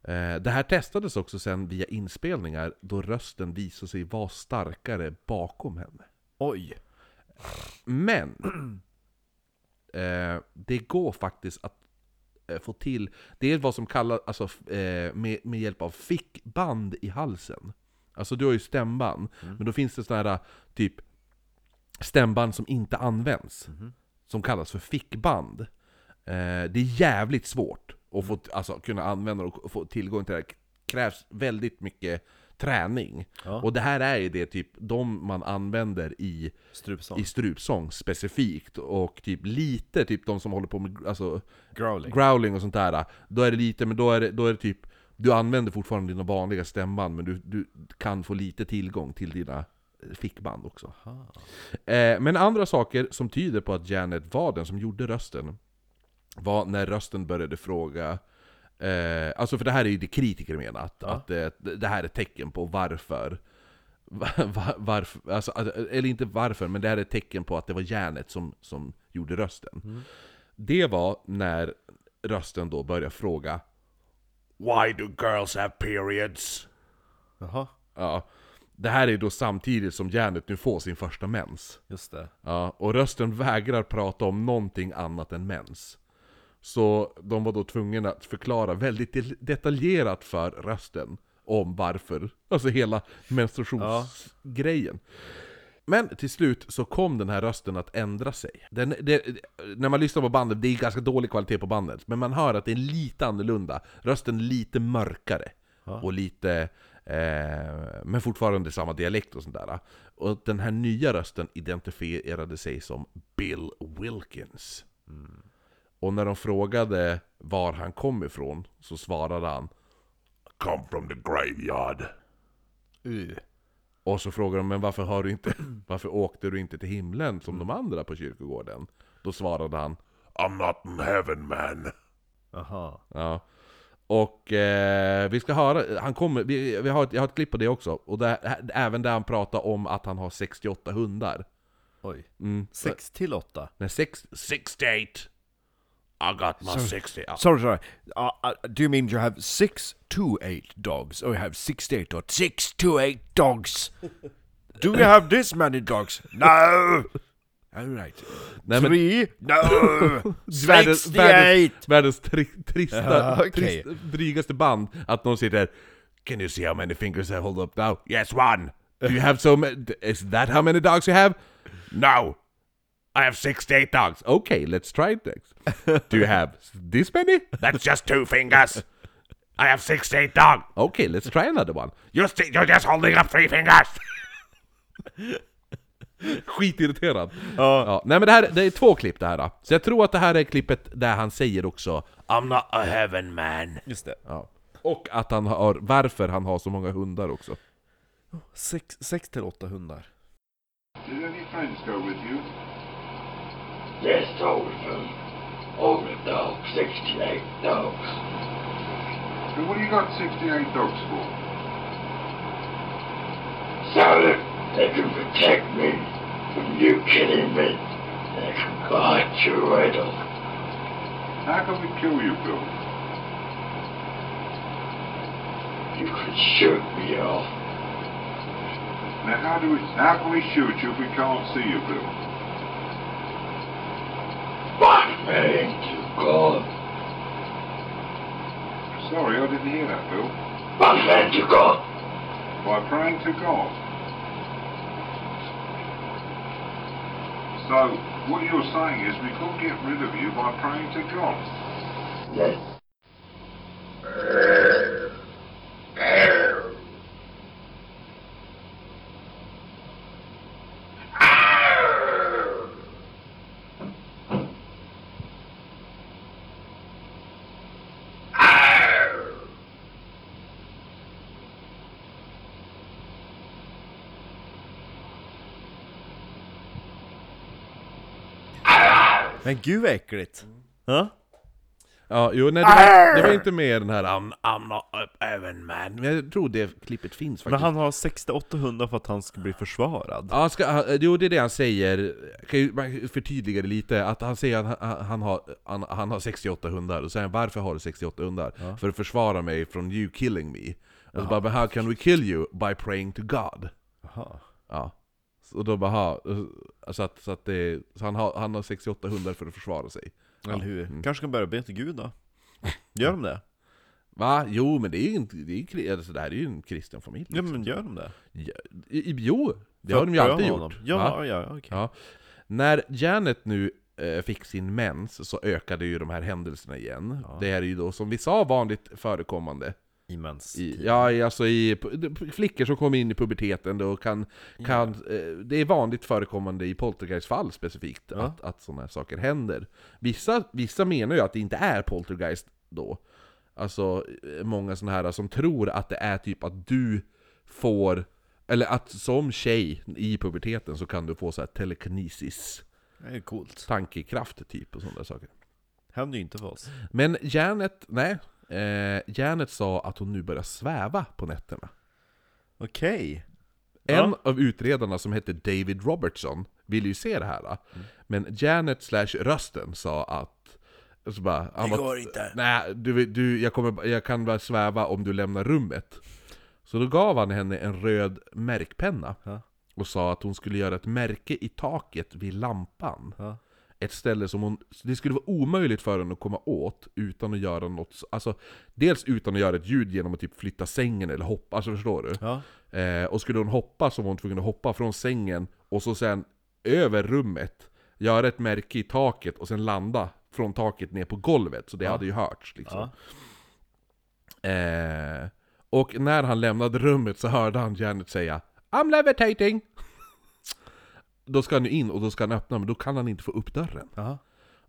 Eh, Det här testades också sen via inspelningar då rösten visade sig vara starkare bakom henne. Oj! Men eh, det går faktiskt att få till, det är vad som kallas, alltså, eh, med, med hjälp av fickband i halsen. Alltså du har ju stämband, men då finns det sådana här typ stämband som inte används. Som kallas för fickband. Eh, det är jävligt svårt att få, alltså, kunna använda och få tillgång till det. Det krävs väldigt mycket träning. Ja. Och det här är ju det typ, de man använder i Strupsång. i strupsång specifikt, och typ lite typ de som håller på med alltså, Growling. growling och sånt där, då är det lite, men då är det, då är det typ Du använder fortfarande dina vanliga stämband, men du, du kan få lite tillgång till dina eh, fickband också. Eh, men andra saker som tyder på att Janet var den som gjorde rösten, var när rösten började fråga Eh, alltså för det här är ju det kritiker menar, att, att eh, det här är tecken på varför va- va- varför, alltså, eller inte varför, men det här är ett tecken på att det var järnet som, som gjorde rösten. Det var när rösten då började fråga Why do girls have periods? Jaha, Ja, det här är då samtidigt som järnet nu får sin första mens. just det. Ja, och rösten vägrar prata om någonting annat än mens. Så de var då tvungna att förklara väldigt detaljerat för rösten om varför, alltså hela menstruationsgrejen. Men till slut så kom den här rösten att ändra sig. Den, det, när man lyssnar på bandet, det är ganska dålig kvalitet på bandet, men man hör att det är lite annorlunda. Rösten är lite mörkare. Och lite, eh, men fortfarande samma dialekt och sånt där. Och den här nya rösten identifierade sig som Bill Wilkins. Och när de frågade var han kom ifrån så svarade han Come from the graveyard. Och så frågade de, men varför, har du inte, [CLEARS THROAT] varför åkte du inte till himlen som de andra på kyrkogården? Då svarade han I'm not in heaven man. Aha. Ja. Och eh, vi ska höra, han kommer, vi, vi har ett, jag har ett klipp på det också. Och där, även där han pratar om att han har 68 hundar. Oj. Mm. 6 till 8. Nej, sex, 68! I got my 60. Ja. Sorry, sorry. Uh, uh, do you mean you have six to eight dogs, or you have sixty-eight or six to eight dogs? do you have this many dogs? No. All right. Nej, men- Three? No. [LAUGHS] Världens, världens, Sixty-eight. världens tri, trista, Ja, [LAUGHS] okej. trist, drygaste band, att någon sitter Can you see how many fingers I hold up now? Yes, one! Do you have so many? Is that how many dogs you have? No! I have 68 dogs. Okay, let's try it next. Do you have this many? That's just two fingers. I have 68 dogs. Okay, let's try another one. You're, sti- you're just holding up three fingers. [LAUGHS] Skitirriterad. Ja. Nej men det här det är två klipp det här. då. Så jag tror att det här är klippet där han säger också I'm not a heaven man. Just det. Ja. Och att han har, varför han har så många hundar också. 6 till 8 hundar. Did any friends go with you? Of them. All the dogs, 68 dogs. And what do you got 68 dogs for? So that they can protect me from you killing me. They can guard your riddle. How can we kill you, Bill? You could shoot me off. Now, how do we? How can we shoot you if we can't see you, Bill? By praying to God. Sorry, I didn't hear that, Bill. By praying to God. By praying to God. So, what you're saying is we could get rid of you by praying to God. Yes. Men gud vad äckligt! Ja? Ja, jo nej det var, det var inte med den här I'm, I'm not a heaven man. Men jag tror det klippet finns faktiskt. Men han har 68 hundar för att han ska bli försvarad. Ja, han ska, han, jo det är det han säger, kan ju man förtydliga det lite, att han säger att han, han, har, han, han har 68 hundar, och säger han, varför har du 68 hundar? För att försvara mig från you killing me. Och så bara, but how can we kill you? By praying to God. Jaha. Ja. Och då bara, ha, så att, så att det, så han, har, han har 68 hundar för att försvara sig. Eller hur? Mm. Kanske ska börja be till Gud då? [LAUGHS] Gör de det? Va? Jo men det är ju inte, det är, ju alltså, det här är ju en kristen familj. Ja liksom. men gör de det? Ja, i- jo, det har de ju För alltid gjort. Ja, Va? ja, okej. Ja. När Janet nu eh, fick sin mens så ökade ju de här händelserna igen. Det här är ju då som vi sa vanligt förekommande. I, ja, i- alltså i flickor som kommer in i puberteten då kan, kan eh, det är vanligt förekommande i poltergeistfall specifikt Ja. att, att sådana här saker händer. Vissa, vissa menar ju att det inte är poltergeist då. Alltså eh, många sådana här som tror att det är typ att du får, eller att som tjej i puberteten så kan du få så här telekinesis, Det är coolt. tankekraft typ och sådana saker. Händer ju inte för oss. Men Janet, nej. Eh, Janet sa att hon nu börjar sväva på nätterna. Okej. En av utredarna som hette David Robertson ville ju se det här. Men Janet slash rösten sa att... Så bara, han Det går inte. Nej, du, du, jag, kommer, jag kan bara sväva om du lämnar rummet. Så då gav han henne en röd märkpenna. Ja. Och sa att hon skulle göra ett märke i taket vid lampan. Ja. Ett ställe som hon... Det skulle vara omöjligt för henne att komma åt utan att göra något... Alltså, dels utan att göra ett ljud genom att typ flytta sängen eller hoppa, alltså förstår du? Ja. Eh, och skulle hon hoppa så var hon tvungen att hoppa från sängen och så sen över rummet, göra ett märke i taket och sen landa från taket ner på golvet, så det hade ju hörts liksom. Eh, och när han lämnade rummet så hörde han Janet säga I'm levitating! Då ska han ju in och då ska han öppna, men då kan han inte få upp dörren. Jaha.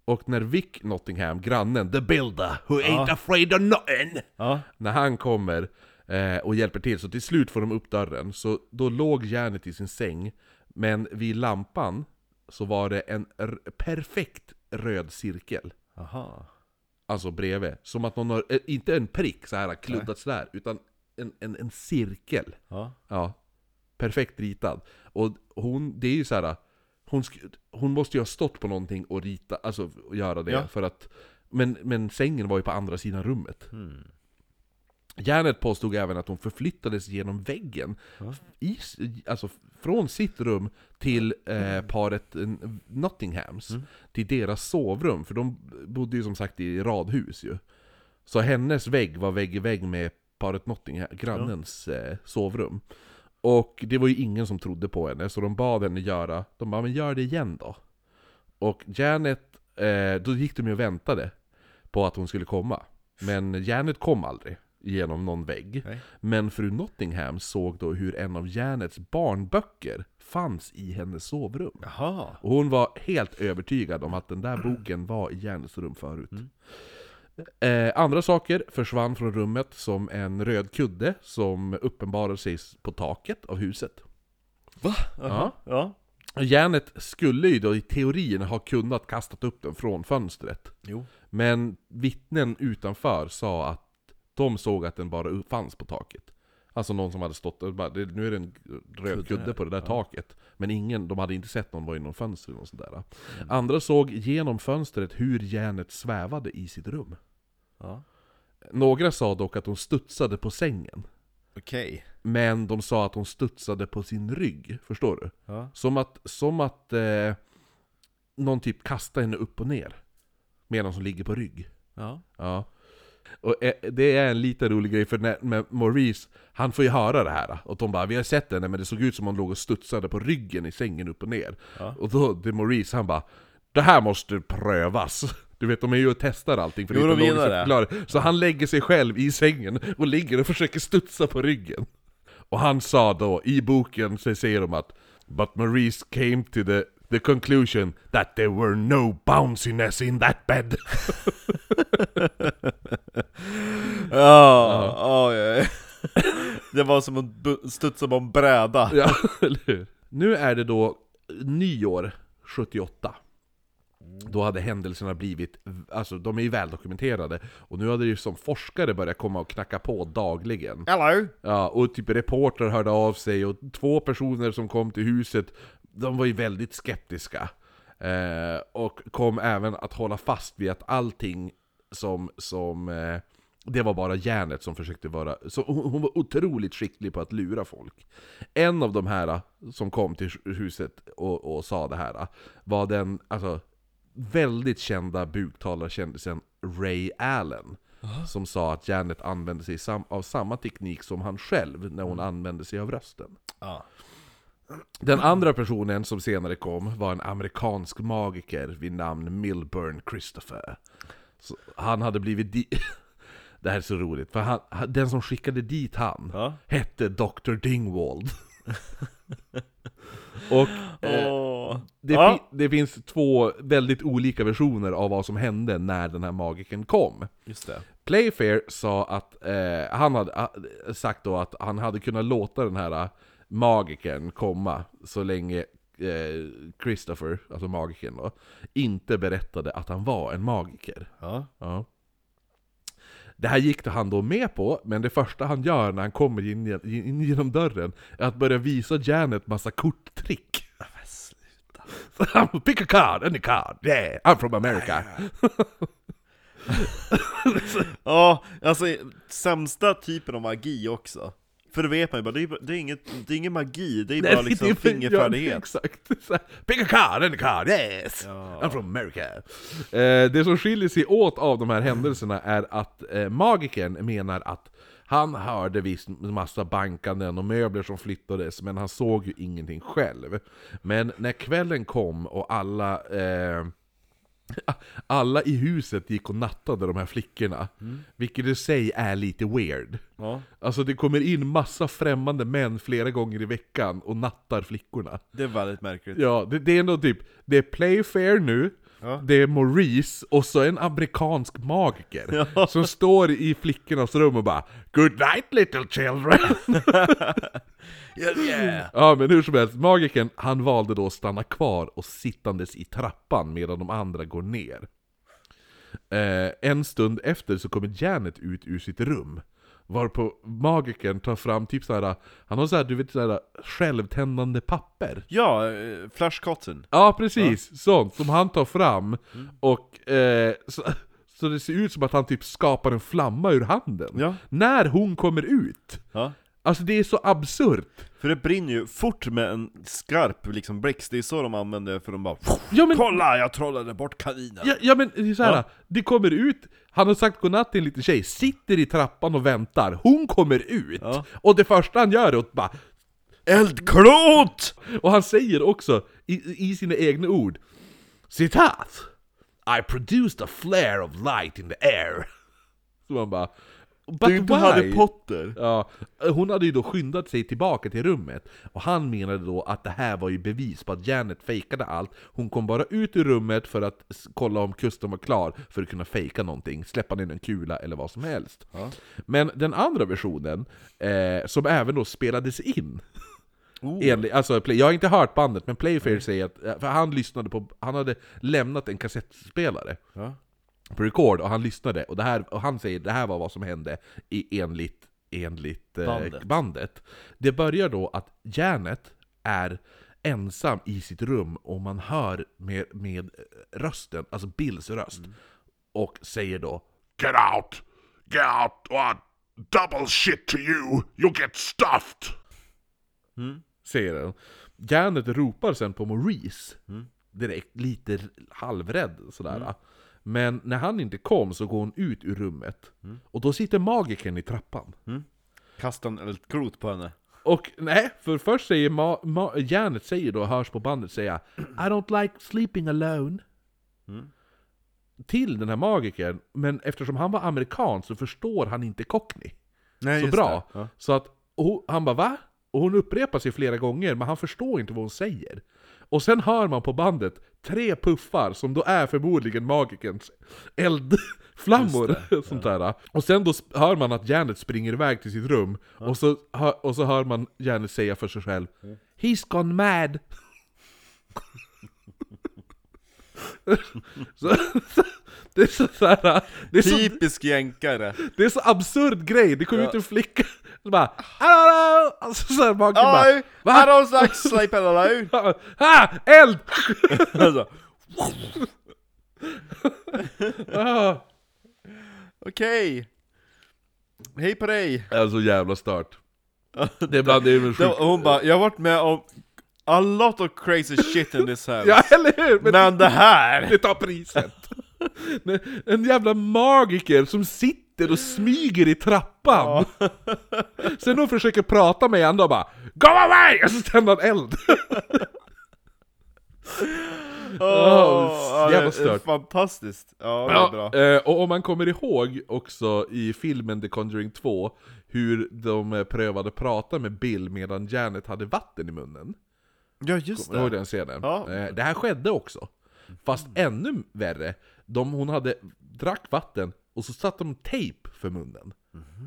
Och när Vic Nottingham, grannen, the builder who ain't Ja. afraid of nothing, Ja. när han kommer eh, och hjälper till, så till slut får de upp dörren, så då låg Janet i sin säng, men vid lampan så var det en perfekt röd cirkel. Aha. Alltså bredvid. Som att någon har, eh, inte en prick så här kluddat sådär, utan en, en, en cirkel. Ja. Ja. Perfekt ritad. Och hon, det är ju så här. Hon, hon måste ju ha stått på någonting och rita, alltså och göra det. Ja. För att, men, men sängen var ju på andra sidan rummet. Hmm. Janet påstod även att hon förflyttades genom väggen. I, alltså från sitt rum till eh, paret Nottinghams. Till deras sovrum, för de bodde ju som sagt i radhus ju. Så hennes vägg var vägg i vägg med paret Nottingham, grannens eh, sovrum. Och det var ju ingen som trodde på henne, så de bad henne göra, de bara 'men gör det igen då' Och Janet, eh, då gick de ju och väntade på att hon skulle komma. Men Janet kom aldrig genom någon vägg. Nej. Men fru Nottingham såg då hur en av Janets barnböcker fanns i hennes sovrum. Jaha. Och hon var helt övertygad om att den där boken var i Janets rum förut. Eh, andra saker försvann från rummet som en röd kudde som uppenbarade sig på taket av huset. Va? Jaha. Ja. Janet skulle ju då i teorin ha kunnat kastat upp den från fönstret. Jo. Men vittnen utanför sa att de såg att den bara fanns på taket. Alltså någon som hade stått och bara, "Det- nu är det en röd Kudde kudde här." på det där Ja. taket. Men ingen, de hade inte sett någon var i någon fönster eller något sånt där. Mm. Andra såg genom fönstret hur Janet svävade i sitt rum. Ja. Några sa dock att hon studsade på sängen. Okej. Men de sa att hon studsade på sin rygg, förstår du? Ja. Som att, som att eh, någon typ kastar henne upp och ner. Medan hon ligger på rygg. Ja. Ja. Och eh, det är en liten rolig grej, för när, med Maurice, han får ju höra det här. Och de bara 'Vi har sett henne, men det såg ut som hon låg och studsade på ryggen i sängen upp och ner' Ja. Och då, det är Maurice, han bara 'Det här måste prövas' [LAUGHS] Du vet, de är ju och testar allting för Jo, det är de inte att förklara. Så han lägger sig själv i sängen och ligger och försöker studsa på ryggen. Och han sa då, i boken så säger de att But Maurice came to the, the conclusion that there were no bounciness in that bed. [LAUGHS] Ja, ja, ja. Det var som att studsa på en bräda. Ja, [LAUGHS] eller hur? Nu är det då nyår 78. Då hade händelserna blivit, alltså de är ju väldokumenterade, och nu hade ju som forskare börjat komma och knacka på dagligen. Hello! Ja, och typ reporter hörde av sig, och två personer som kom till huset, de var ju väldigt skeptiska. Eh, och kom även att hålla fast vid att allting som, som eh, det var bara järnet som försökte vara... Så hon, hon var otroligt skicklig på att lura folk. En av de här eh, som kom till huset och, och sa det här eh, var den alltså, väldigt kända buktalarkändisen Ray Allen. Som sa att Janet använde sig av samma teknik som han själv när hon använde sig av rösten. Ja. Den andra personen som senare kom var en amerikansk magiker vid namn Milburn Christopher. Så han hade blivit di- [LAUGHS] Det här är så roligt, för han, den som skickade dit han Ja. hette Dr. Dingwald. [LAUGHS] Och eh, det, Ja. fi- det finns två väldigt olika versioner av vad som hände när den här magiken kom. Just det. Playfair sa att eh, han hade eh, sagt då att han hade kunnat låta den här magikern komma så länge eh, Christopher, alltså magikern då, inte berättade att han var en magiker. Ja. Ja. Det här gick han då med på, men det första han gör när han kommer in, in genom dörren är att börja visa Janet massa korttrick. Bara, Pick a card, any card, yeah, I'm from America. Ja, [LAUGHS] alltså sämsta typen av magi också. För det vet man ju bara, det är, det är, inget, det är ingen magi, det är bara liksom det fingerfärdighet. Ja, exakt. Pick a card, any card, yes! I'm from America. Eh, det som skiljer sig åt av de här händelserna är att eh, magikern menar att han hörde visst massa bankanden och möbler som flyttades, men han såg ju ingenting själv. Men när kvällen kom och alla eh, [LAUGHS] alla i huset gick och nattade de här flickorna, vilket i sig är lite weird. Ja, Alltså det kommer in massa främmande män flera gånger i veckan och nattar flickorna. det är väldigt märkligt. Ja, det, det är ändå typ, det är Playfair nu, Ja. det är Maurice och så en amerikansk magiker Ja. som står i flickornas rum och bara 'Good night little children' [LAUGHS] Yeah, yeah. Ja men hur som helst, magikern han valde då att stanna kvar och sittandes i trappan medan de andra går ner. Eh, en stund efter så kommer Janet ut ur sitt rum. Varpå magikern tar fram typ såhär, han har såhär, du vet såhär självtändande papper. Ja, eh, Flash Cotton. Ja precis, sånt som han tar fram och eh, så, så det ser ut som att han typ skapar en flamma ur handen. Ja. När hon kommer ut. Ja. Alltså det är så absurt. För det brinner ju fort med en skarp liksom blixt, det är så de använder för de bara Ja, men- Kolla, jag trollade bort kaninen! Ja, ja men det är så här, Ja. det kommer ut, han har sagt godnatt till en liten tjej, sitter i trappan och väntar, hon kommer ut, Ja. och det första han gör är att bara Eldklot! Och han säger också, i, i sina egna ord Citat! I produced a flare of light in the air [LAUGHS] Så man bara But Det är inte why? Harry Potter! Ja, hon hade ju då skyndat sig tillbaka till rummet, och han menade då att det här var ju bevis på att Janet fejkade allt. Hon kom bara ut ur rummet för att kolla om kusten var klar för att kunna fejka någonting, släppa ner en kula eller vad som helst. Men den andra versionen, eh, som även då spelades in, Enligt, alltså, Play- jag har inte hört bandet, men Playfair säger att, eh, för han lyssnade på, han hade lämnat en kassettspelare Ja. På record och han lyssnade, och, det här, och han säger det här var vad som hände i, enligt, enligt eh, Bandet. bandet. Det börjar då att Janet är ensam i sitt rum och man hör med, med rösten, alltså Bills röst, och säger då Get out! Get out or double shit to you! You'll get stuffed! säger den. Janet ropar sen på Maurice, direkt lite halvrädd sådär. Men när han inte kom så går hon ut ur rummet, och då sitter magikern i trappan. Kasta en eldklot på henne. Och nej, för först säger ma- ma- Janet säger då, hörs på bandet säga I don't like sleeping alone. Till den här magikern, men eftersom han var amerikan så förstår han inte cockney Nej, så bra. Ja. Så att och han bara va? Och hon upprepar sig flera gånger, men han förstår inte vad hon säger. Och sen hör man på bandet tre puffar som då är förmodligen magikerns eldflammor. [LAUGHS] Sånt där. Och sen då hör man att Janet springer iväg till sitt rum, och, så hör, och så hör man Janet säga för sig själv He's gone mad! [LAUGHS] så, det är så, så här, det är så, Typisk jänkare! det är så absurd grej, det kommer ut en flicka så bara Hallå! Alltså så här maken bara Oj! I don't like sleep alone! Ha! Eld! alltså, Ah. [LAUGHS] Okej! Hej på dig! Det är så jävla stört. [LAUGHS] Det är bland det är sjukt. hon bara, jag har varit med om a lot of crazy shit in this [LAUGHS] house Ja, eller hur? Men Men det här! det tar priset. En jävla magiker som sitter och smyger i trappan. [LAUGHS] Sen hon försöker prata med honom och bara Go away! Och så tänder han eld. [LAUGHS] Åh, jävla det är stört. Fantastiskt! Ja, det är bra. eh, och om man kommer ihåg också i filmen The Conjuring 2 hur de eh, prövade prata med Bill medan Janet hade vatten i munnen. Ja, just ihåg det. den scenen? Ja. Eh, Det här skedde också. Fast ännu värre. De, hon hade drack vatten och så satte de tejp för munnen.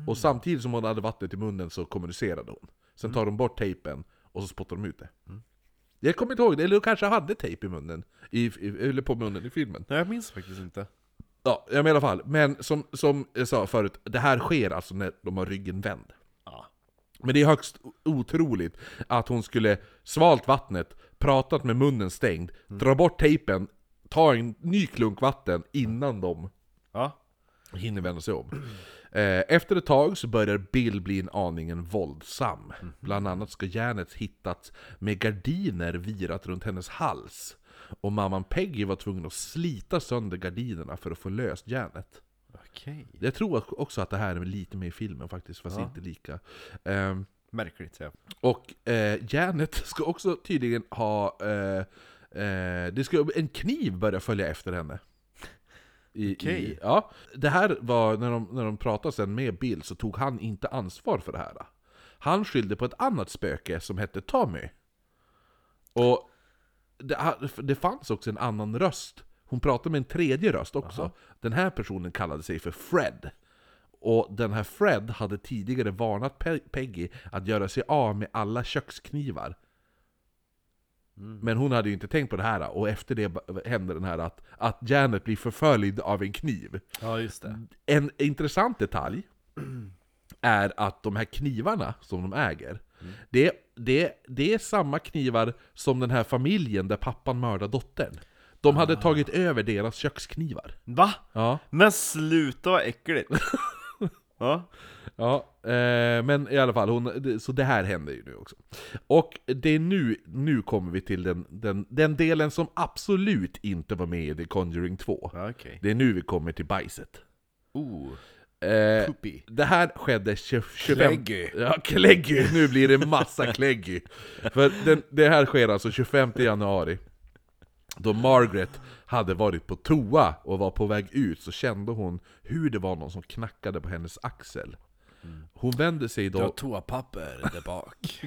Och samtidigt som hon hade vattnet i munnen så kommunicerade hon. Sen tar de bort tejpen och så spottar de ut det. Jag kommer inte ihåg det, eller de kanske hade tejp i munnen. I, i, eller på munnen i filmen. Nej, jag minns faktiskt inte. Ja, ja, men i alla fall. Men som, som jag sa förut, det här sker alltså när de har ryggen vänd. Men det är högst otroligt att hon skulle svalt vattnet, pratat med munnen stängd, dra bort tejpen, ta en ny klunk vatten innan de Ja. Hinner vända sig om. Eh, Efter ett tag så börjar Bill bli en aningen våldsam. Bland annat ska järnet hittats med gardiner virat runt hennes hals. Och mamman Peggy var tvungen att slita sönder gardinerna för att få löst järnet. Okej. Jag tror också att det här är lite med i filmen faktiskt, fast Ja. inte lika. Ehm, Märkligt ja. och eh, järnet [LAUGHS] ska också tydligen ha... Eh, eh, det ska, en kniv börja följa efter henne. I, Okej. i, ja. Det här var, när de, när de pratade sen med Bill så tog han inte ansvar för det här. Han skyllde på ett annat spöke som hette Tommy. Och det, ha- det fanns också en annan röst. Hon pratade med en tredje röst också. Den här personen kallade sig för Fred. Och den här Fred hade tidigare varnat Pe- Peggy att göra sig av med alla köksknivar. Men hon hade ju inte tänkt på det här, och efter det hände den här att, att Janet blir förföljd av en kniv. Ja, just det. En intressant detalj [CLEARS THROAT] är att de här knivarna som de äger, det, det, det är samma knivar som den här familjen där pappan mördade dottern. De hade tagit över deras köksknivar. Va? Ja, Men sluta vad äckligt! [LAUGHS] ja. ja eh, men i alla fall, hon, så det här händer ju nu också. Och det är nu, nu kommer vi till den, den, den delen som absolut inte var med i The Conjuring 2. Ja, Okej. Det är nu vi kommer till bajset. Oh. Eh, Poopy. det här skedde 20, 25... Kläggy. Ja, kläggy! Nu blir det massa kläggy. För den, det här sker alltså 25 januari. Då Margaret hade varit på toa och var på väg ut så kände hon hur det var någon som knackade på hennes axel. Hon vände sig då... toapapper där bak.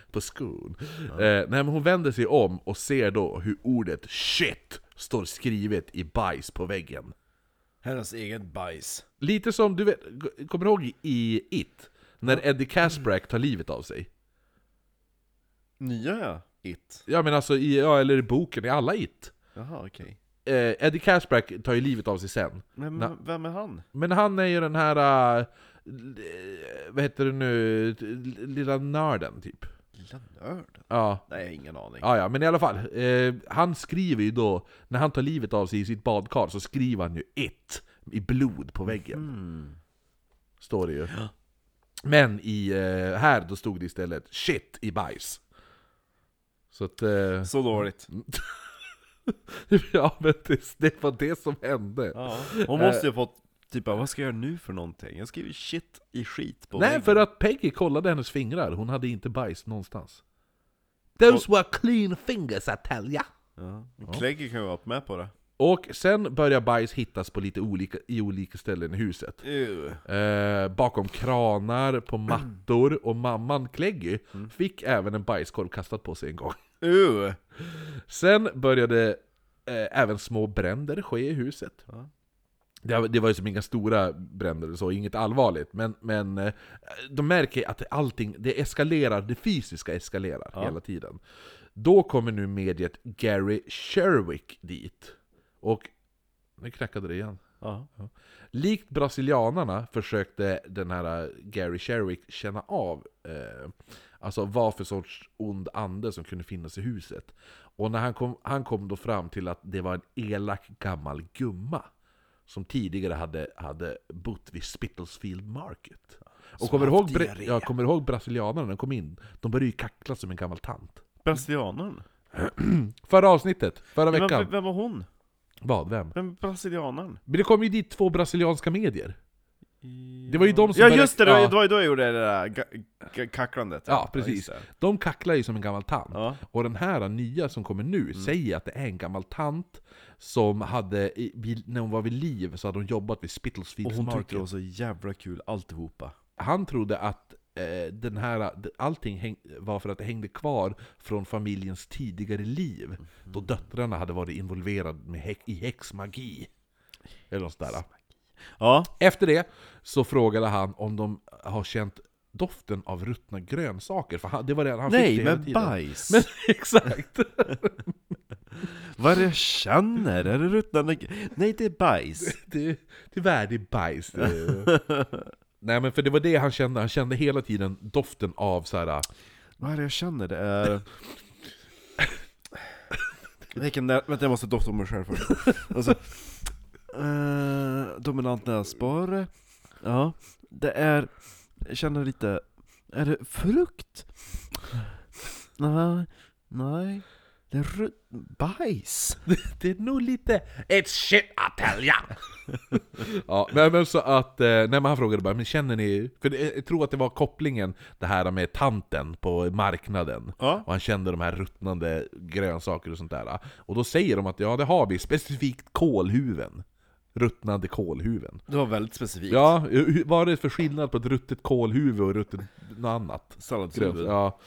[LAUGHS] på skon. Eh, nej men hon vänder sig om och ser då hur ordet 'shit' står skrivet i bajs på väggen. Hennes eget bajs. Lite som, du vet, kommer du ihåg i It? När Eddie Casbrack tar livet av sig? Nya ja. It. Ja men alltså, i, ja, eller i boken, i alla It. Jaha, okej. Eh, Eddie Casbrack tar ju livet av sig sen. Men Na- vem är han? Men han är ju den här, äh, vad heter det nu, lilla nörden typ. Lilla nörden? Ja. Nej, jag har ingen aning. Ja, ja, men i alla fall. Eh, han skriver ju då, när han tar livet av sig i sitt badkar, så skriver han ju 'It' i blod på väggen. Mm. Står det ju. Men i, eh, här då stod det istället 'Shit' i bajs. Så att... Eh, Så dåligt. [LAUGHS] ja, men det, det var det som hände. Ja. Hon måste ju ha fått, typ vad ska jag göra nu för någonting? Jag skriver shit i skit på Nej, väggen. för att Peggy kollade hennes fingrar, hon hade inte bajs någonstans. Those were clean fingers I tell ya! Ja. Klägge kan ju vara med på det. Och sen börjar bajs hittas på lite olika, i olika ställen i huset. Eh, bakom kranar, på mattor, och mamman Kleggy Mm. fick även en bajskorv kastad på sig en gång. Ew. Sen började eh, även små bränder ske i huset. Ja. Det, var- det var ju som inga stora bränder och så, inget allvarligt, men, men eh, de märker att allting, det eskalerar, det fysiska eskalerar Ja. hela tiden. Då kommer nu mediet Gary Sherwick dit. Och nu knackade det igen. Ja. Likt brasilianarna försökte den här Gary Sherwick känna av eh, Alltså vad för sorts ond ande som kunde finnas i huset. Och när han kom, han kom då fram till att det var en elak gammal gumma Som tidigare hade, hade bott vid Spitalsfield Market Och kommer ihåg, diarré. kommer ihåg brasilianerna när de kom in? De började ju kackla som en gammal tant Brasilianaren? [CLEARS THROAT] Förra avsnittet, förra Men veckan vem, vem var hon? Vad? Vem? Vem är brasilianaren? Men det kom ju dit två brasilianska medier Det var ju de som Ja började- just det, det var- ja. det var ju då jag gjorde det där kacklandet Ja, precis. De kacklar ju som en gammal tant. Ja. Och den här nya som kommer nu säger att det är en gammal tant som hade, när hon var vid liv så hade hon jobbat vid Och Spitalsfields hon tyckte det var så jävla kul alltihopa Han trodde att eh, den här, allting häng, var för att det hängde kvar från familjens tidigare liv. Då döttrarna hade varit involverade med i häxmagi. Eller något sådär. Ja, Efter det så frågade han om de har känt doften av ruttna grönsaker, för han, det var det han fick nej det hela men tiden. bajs! Men [LAUGHS] exakt! [LAUGHS] Vad jag känner? Är det ruttnande... Nej, det är bajs. det, det är bajs. Det är- [LAUGHS] Nej men för det var det han kände, han kände hela tiden doften av så här. Vad är det jag känner? Det är... Vilken. Vänta, jag måste dofta på mig själv först. Alltså, eh, dominant näsborre. Ja, det är... Jag känner lite... Är det frukt? Nej, nej. Det är bajs. [LAUGHS] Det är nog lite It's shit I tell ya! [LAUGHS] ja, nej men så att, eh, nej men han frågade bara, men känner ni, för jag tror att det var kopplingen, det här med tanten på marknaden. Ja. Och han kände de här ruttnande grönsaker och sånt där. Och då säger de att ja, det har vi, specifikt kålhuven. Ruttnande kålhuven. Det var väldigt specifikt. Ja, vad är det för skillnad på ett ruttet kålhuvud och ruttet något annat? Salladshuvud. Ja.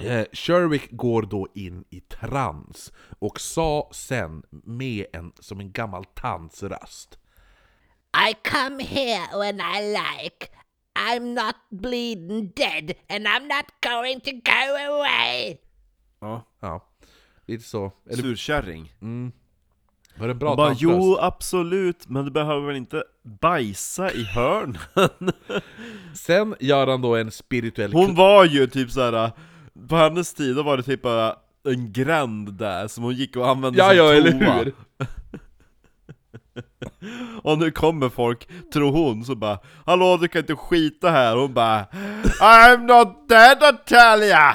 Eh, Sherwick går då in i trans och sa sen med en, som en gammal tants röst I come here when I like. I'm not bleeding dead, and I'm not going to go away. Ja. Ja, lite så. Eller, Surkärring. Var det bra bara, jo absolut, men du behöver väl inte bajsa i hörn? [LAUGHS] Sen gör han då en spirituell... Hon var ju typ såhär, på hennes tid då var det typ bara en gränd där som hon gick och använde Ja, som ja, toa. eller hur? [LAUGHS] Och nu kommer folk, tror hon, så bara Hallå du kan inte skita här, hon bara I'm not dead I tell ya!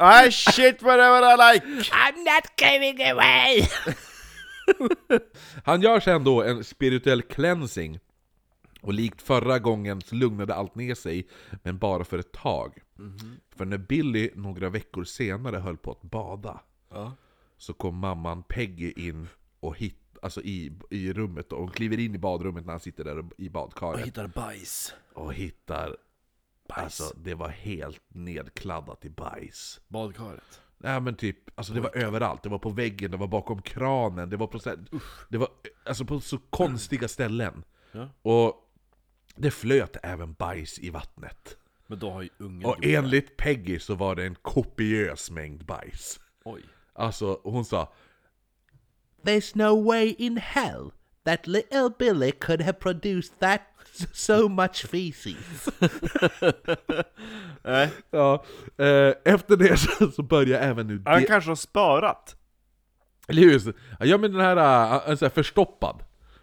I shit whatever I like! I'm not going away. [LAUGHS] Han gör sen då en spirituell cleansing Och likt förra gången så lugnade allt ner sig, men bara för ett tag. För när Billy några veckor senare höll på att bada, så kom mamman Peggy in och hit, alltså i, i rummet. Och hon kliver in i badrummet när han sitter där i badkaret. hittar bajs. Och hittar... Alltså, det var helt nedkladdat i bajs. Badkaret. Nej men typ, alltså det var överallt. Det var på väggen, det var bakom kranen, det var på, det var, alltså på så konstiga ställen. Ja. Och det flöt även bajs i vattnet. Men då har ju ungen Och enligt Peggy så var det en kopiös mängd bajs. Oj. Alltså, hon sa There's no way in hell that little Billy could have produced that so much feces. [LAUGHS] Nej, Ja, eh, efter det så, [LAUGHS] så börjar även nu... han kanske har sparat. Eller hur? Ja men den här, äh, så här förstoppad.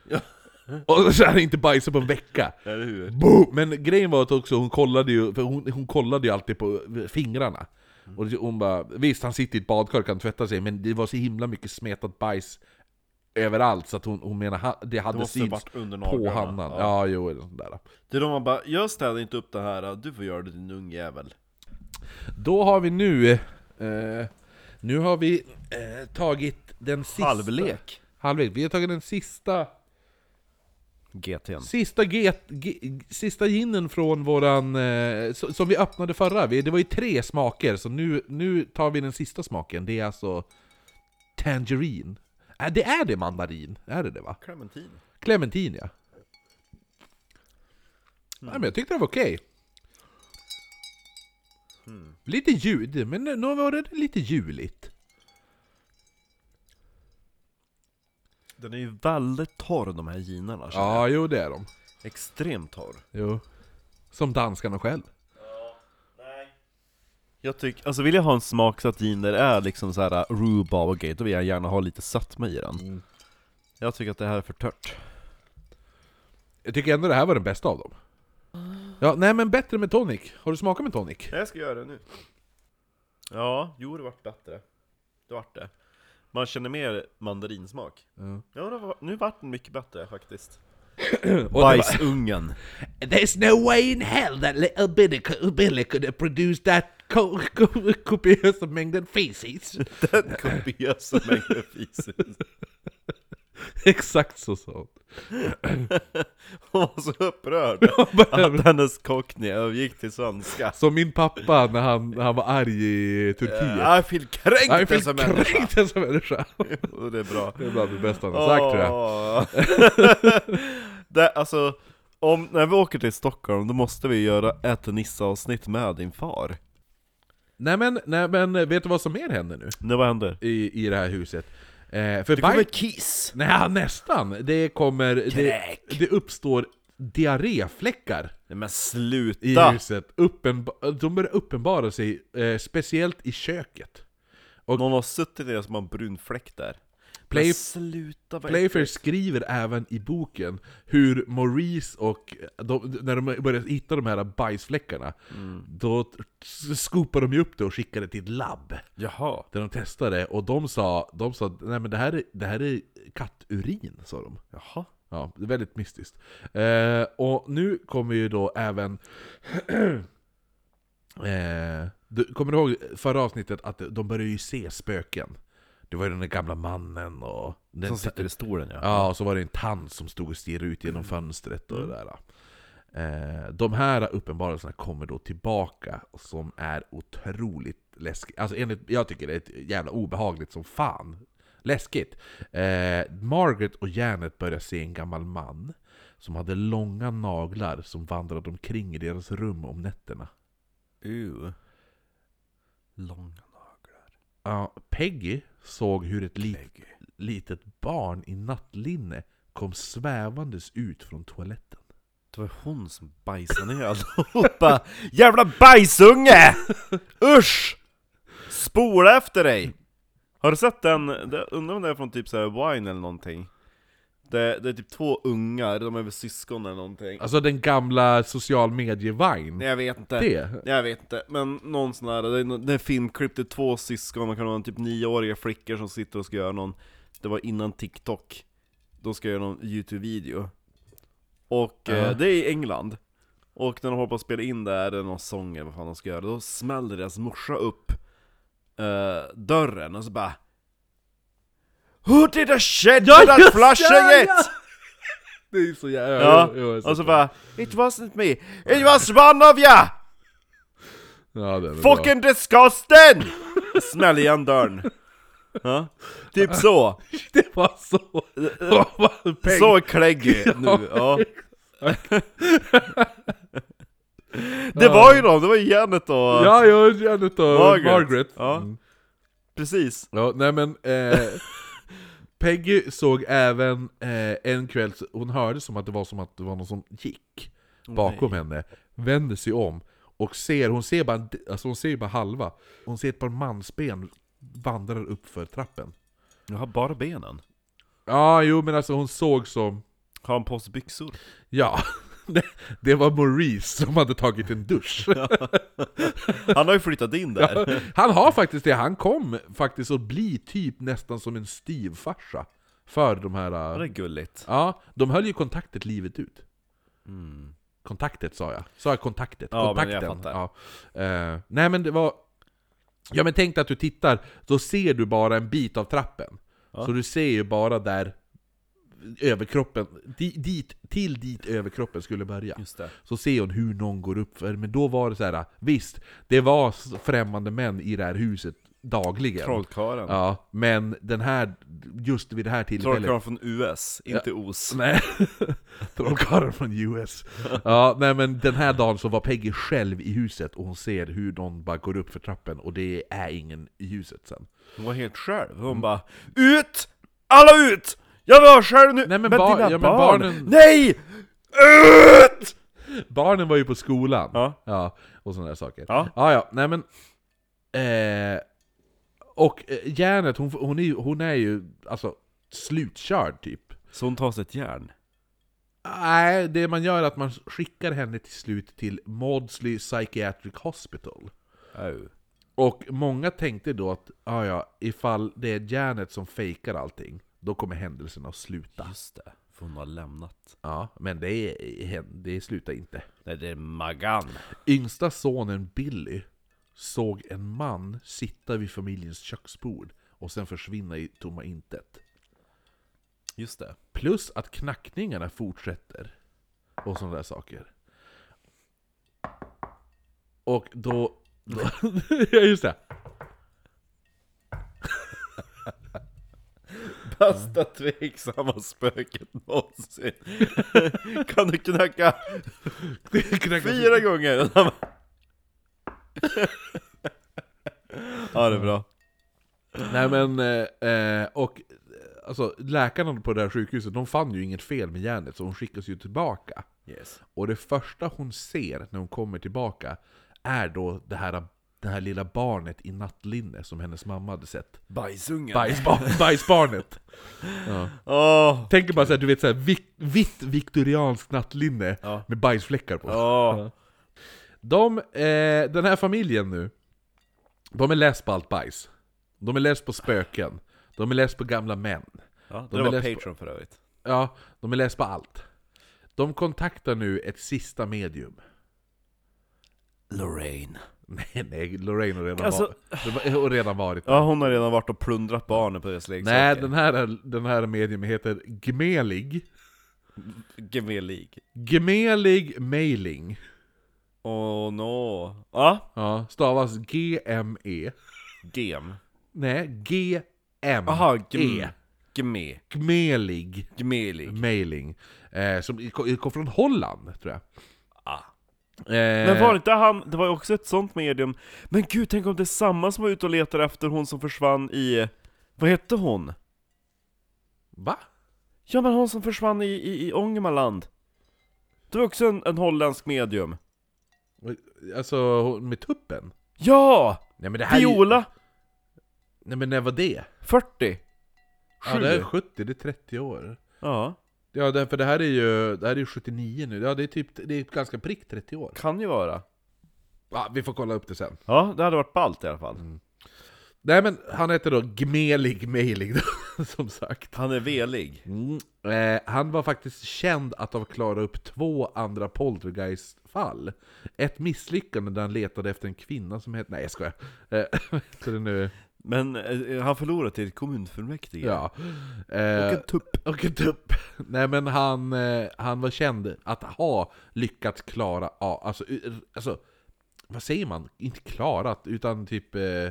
Ja. [LAUGHS] Och så är inte bajsat på en vecka. Eller hur? Boom! Men grejen var att också hon kollade ju, för hon, hon kollade ju alltid på fingrarna. Och hon bara, visst han sitter i ett badkar och kan tvätta sig, men det var så himla mycket smetat bajs överallt så att hon, hon menar ha- det hade Det synts på handen. Ja. Ja, jo, eller sånt där. Det är då man bara, jag städar inte upp det här, du får göra det din ungjävel. Då har vi nu, eh, nu har vi eh, tagit den sista... Halvlek. Halvlek. Vi har tagit den sista GT'n. Sista, get, ge, sista ginen från våran, eh, so- som vi öppnade förra, vi, det var ju tre smaker, så nu, nu tar vi den sista smaken, det är alltså Tangerine. Äh, det är det mandarin, är det det va? Clementin. Clementin ja. Nej, men jag tyckte det var okej. Lite ljud, men nu var det lite juligt. Den är ju väldigt torr de här ginerna känner jag. Ja, jo det är de. Extremt torr. Jo. Som danskarna själv. Jag tycker, alltså vill jag ha en smaksatt gin där det är liksom så här rhubarb och grejer, då vill jag gärna ha lite sötma i den. Jag tycker att det här är för tört. Jag tycker ändå det här var den bästa av dem. Ja, nej men bättre med tonic. Har du smakat med tonic? Jag ska göra det nu. Ja, jo det vart bättre. Det vart det. Man känner mer mandarinsmak. Ja. Ja, det var, nu vart den mycket bättre faktiskt. [CLEARS THROAT] Bajsungen. There's no way in hell that little Billy could, Billy could have produced that [LAUGHS] co- co- copiösa mängden feces. Den kopiösa mängden fises. [LAUGHS] Exakt så sa hon. [LAUGHS] Hon var så upprörd att hennes cockney övergick till svenska. Som min pappa när han, när han var arg i Turkiet. Jag feel kränkt Jag är som människa. kränkt som människa. Det är bra. Det är bland det bästa han har sagt tror jag. det, alltså, om, när vi åker till Stockholm, då måste vi göra ett Nisse-avsnitt med din far. Nej men, nej men, vet du vad som mer händer nu? Nu vad händer? I, i det här huset? Eh, för Det kommer kiss! Nej, nästan! Det kommer... Det, det uppstår diarréfläckar Nej men i sluta! huset. Uppenba- de börjar uppenbara sig, eh, speciellt i köket. Och- Någon har suttit i det som har en brun fläck där. Play- sluta Playfair skriver även i boken hur Maurice och de, när de börjar hitta de här bajsfläckarna, då t- skopar de ju upp det och skickar det till ett labb. Jaha. Där de testade, och de sa, de sa nej men det här är, det här är katturin, sa de. Jaha. Ja, det är väldigt mystiskt. Eh, och nu kommer ju då även... [CLEARS THROAT] eh, du, kommer du ihåg förra avsnittet att de började ju se spöken? Det var ju den där gamla mannen och... Den Som sitter i stolen ja. Ja, och så var det en tant som stod och stirrade ut genom fönstret och det där. Eh, de här uppenbarelserna kommer då tillbaka, och som är otroligt läskiga. Alltså enligt, jag tycker det är ett jävla obehagligt som fan. Läskigt. Eh, Margaret och Janet börjar se en gammal man som hade långa naglar som vandrade omkring i deras rum om nätterna. Uh. Långa naglar. Ja, Peggy såg hur ett lit, litet barn i nattlinne kom svävandes ut från toaletten. Det var hon som bajsade ner allihopa! [LAUGHS] Jävla bajsunge! Usch! Spola efter dig! Har du sett den? Det, undrar om det är från typ såhär Wine eller någonting? Det, det är typ två ungar, de är väl syskon eller någonting Alltså den gamla social medie-Vine. Jag vet inte Det? Jag vet inte, men någon sån här, det är, det är filmklipp, det är två syskon, det kan vara typ nioåriga flickor som sitter och ska göra någon Det var innan TikTok De ska göra någon YouTube-video Och Ja. eh, det är i England Och när de håller på att spela in det här, är någon sång eller vad fan de ska göra Då smäller deras morsa upp eh, dörren och så bara Who did a shit Ja, with that det, it? ja! Det är så jävla... Ja, jo, jo, och så bara It wasn't me, it was one of ya! Ja, det är bra. Fucking disgusting! Smäll igen dörren. Ja, typ så. [LAUGHS] Det var så... Peng. [LAUGHS] Så kläggig nu, ja. Det var ju de, det var ju Janet och Ja, ja, Janet och Margaret. Margaret. Ja. Mm. precis. Ja, nej men... Eh, Peggy såg även eh, en kväll, hon hörde som att det var som att det var någon som gick bakom henne, vänder sig om och ser, hon ser bara, alltså hon ser bara halva, hon ser ett par mansben vandrar upp för trappen. Jag har bara benen. Ja, jo men alltså hon såg som, Har han på sig byxor? ja, [LAUGHS] det, var Maurice som hade tagit en dusch. Han har ju flyttat in där. Han har faktiskt det, han kom faktiskt att bli typ nästan som en styvfarsa för de här... Ja, det är gulligt. Ja, de höll ju kontaktet livet ut. Kontaktet sa jag. Sa jag kontaktet? Ja, men jag Kontakten. fattar. Ja. Eh, nej men det var... Ja men tänk dig att du tittar, då ser du bara en bit av trappen. Så du ser ju bara där överkroppen, di, dit, till dit överkroppen skulle börja. Så ser hon hur någon går upp för men då var det så här. visst, det var främmande män i det här huset dagligen. Trollkarlen. Ja, men den här, just vid det här tillfället... Trollkarlen från US, inte OS. [LAUGHS] Nej, trollkarlen från US. Ja, nej men den här dagen så var Peggy själv i huset och hon ser hur någon bara går upp för trappen och det är ingen i huset sen. Hon var helt själv, hon bara UT! Alla ut! Jag var själv nu! Nej, men med bar- dina ja, men barn! barnen- Nej! UT! Barnen var ju på skolan. Ja. ja och sådana där saker. Ja. ja, ja nej men... Eh, och eh, järnet, hon, hon, är ju, hon är ju alltså slutkörd typ. Så hon tar sig ett järn? Nej, det man gör är att man skickar henne till slut till Maudsley Psychiatric Hospital. Au. Och många tänkte då att ah, ja, ifall det är Janet som fejkar allting, då kommer händelserna att sluta. Just det, för hon har lämnat. Ja, men det, är, det slutar inte. Nej, det är Magan. Yngsta sonen Billy såg en man sitta vid familjens köksbord och sen försvinna i tomma intet. Just det. Plus att knackningarna fortsätter. Och sådana där saker. Och då... då [LAUGHS] just det. Bästa tveksamma spöket någonsin. [LAUGHS] kan du knacka fyra gånger? Ja, det är bra. Nej men, eh, eh, och alltså läkarna på det här sjukhuset, de fann ju inget fel med järnet, så hon skickas ju tillbaka. Yes. Och det första hon ser när hon kommer tillbaka är då det här, det här lilla barnet i nattlinne som hennes mamma hade sett. Bajsungen. Bajsbar [LAUGHS] bajsbarnet! Ja. Åh! Tänk bara såhär, du vet såhär, vitt, vitt viktorianskt nattlinne Ja. med bajsfläckar på. Åh! De, eh, den här familjen nu, de är less på allt bajs. De är less på spöken. De är less på gamla män. Ja, De det är var Patreon för övrigt. Ja, de är less på allt. De kontaktar nu ett sista medium. Lorraine. [LAUGHS] Nej, nej, Lorraine har redan, Alltså- var, har redan varit där. Ja, hon har redan varit och plundrat barnen på deras leksaker. Nej, den här, den här medium heter Gmelig. Gemelig. Gmelig Mailing. Åh no. Ja, Ja, stavas G-M-E. gem. Nej, G-M-E. Aha, gem. Gme. Gmelig Gemelig. Mailing. Eh, som kom från Holland, tror jag. Eh, Men var det inte han, det var ju också ett sånt medium Men gud, tänk om det är samma som var ute och letar efter hon som försvann i... Vad hette hon? Va? Ja men hon som försvann i, i, i Ångermanland Det var också en, en holländsk medium Alltså, hon- med tuppen? Ja! Nej men det här är ju- Viola! Nej men när var det? 40 Ja det är 70, det är 30 år. Ja, Ja för det här är ju, det här är ju 79 nu, ja det är typ, det är ganska prick 30 år. kan ju vara Ja, vi får kolla upp det sen. Ja, det hade varit ballt i alla fall Nej men han heter då Gmelig Mailing då, [LAUGHS] som sagt. Han är velig Mm. Eh, han var faktiskt känd att ha klarat upp två andra poltergeist-fall. Ett misslyckande där han letade efter en kvinna som hette... Nej jag skojar. Eh, [LAUGHS] så det nu... Men eh, han förlorade till kommunfullmäktige Ja. Och Eh, en tupp och en tupp. [LAUGHS] Nej men han, eh, han var känd att ha lyckats klara, ja, alltså, alltså, vad säger man? Inte klarat, utan typ eh,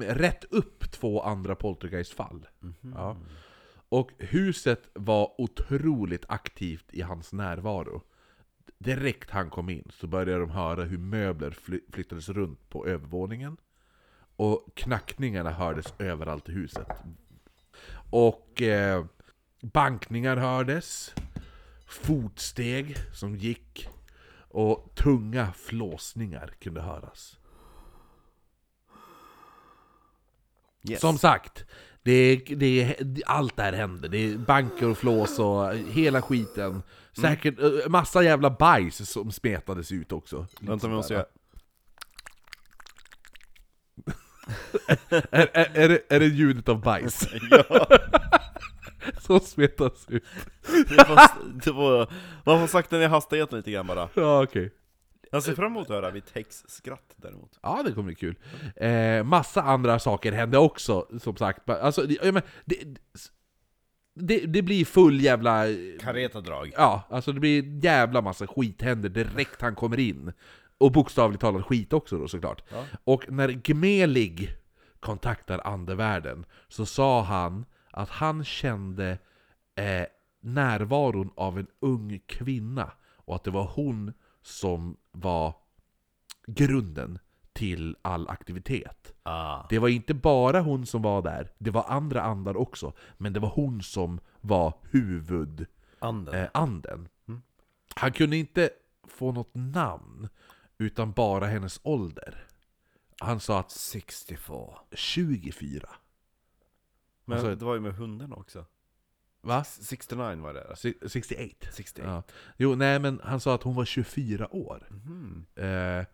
rätt upp två andra poltergeistfall. Ja. Och huset var otroligt aktivt i hans närvaro. Direkt han kom in så började de höra hur möbler fly- flyttades runt på övervåningen. Och knackningarna hördes överallt i huset. Och eh, bankningar hördes, fotsteg som gick och tunga flåsningar kunde höras. yes. Som sagt, det, det, allt det här hände. Det är banker och flås och hela skiten. Säkert eh, massa jävla bajs som smetades ut också. Vänta, vi måste sådär. göra [LAUGHS] är, är, är, det, är det ljudet av bajs [LAUGHS] Ja, [LAUGHS] som smetas ut? det var, det var, man får sakta ner hastigheten lite grann bara Ja, okej. Jag ser fram emot att höra Vittex skratt däremot Ja, det kommer bli kul. Eh, massa andra saker hände också, som sagt. Alltså, det, ja, men, det, det, det blir full jävla... Karetadrag Ja, alltså det blir jävla massa skit händer direkt han kommer in. Och bokstavligt talat skit också då såklart. Ja. Och när Gmelig kontaktar andevärlden så sa han att han kände eh, närvaron av en ung kvinna och att det var hon som var grunden till all aktivitet. ah. Det var inte bara hon som var där, det var andra andar också, men det var hon som var huvudanden. Anden Eh, anden. Han kunde inte få något namn, utan bara hennes ålder. Han sa att 64 24. Men Alltså- det var ju med hunden också Va? 69 var det Si- 68. 68 Ja. Jo, nej men han sa att hon var 24 år. Mhm. Eh,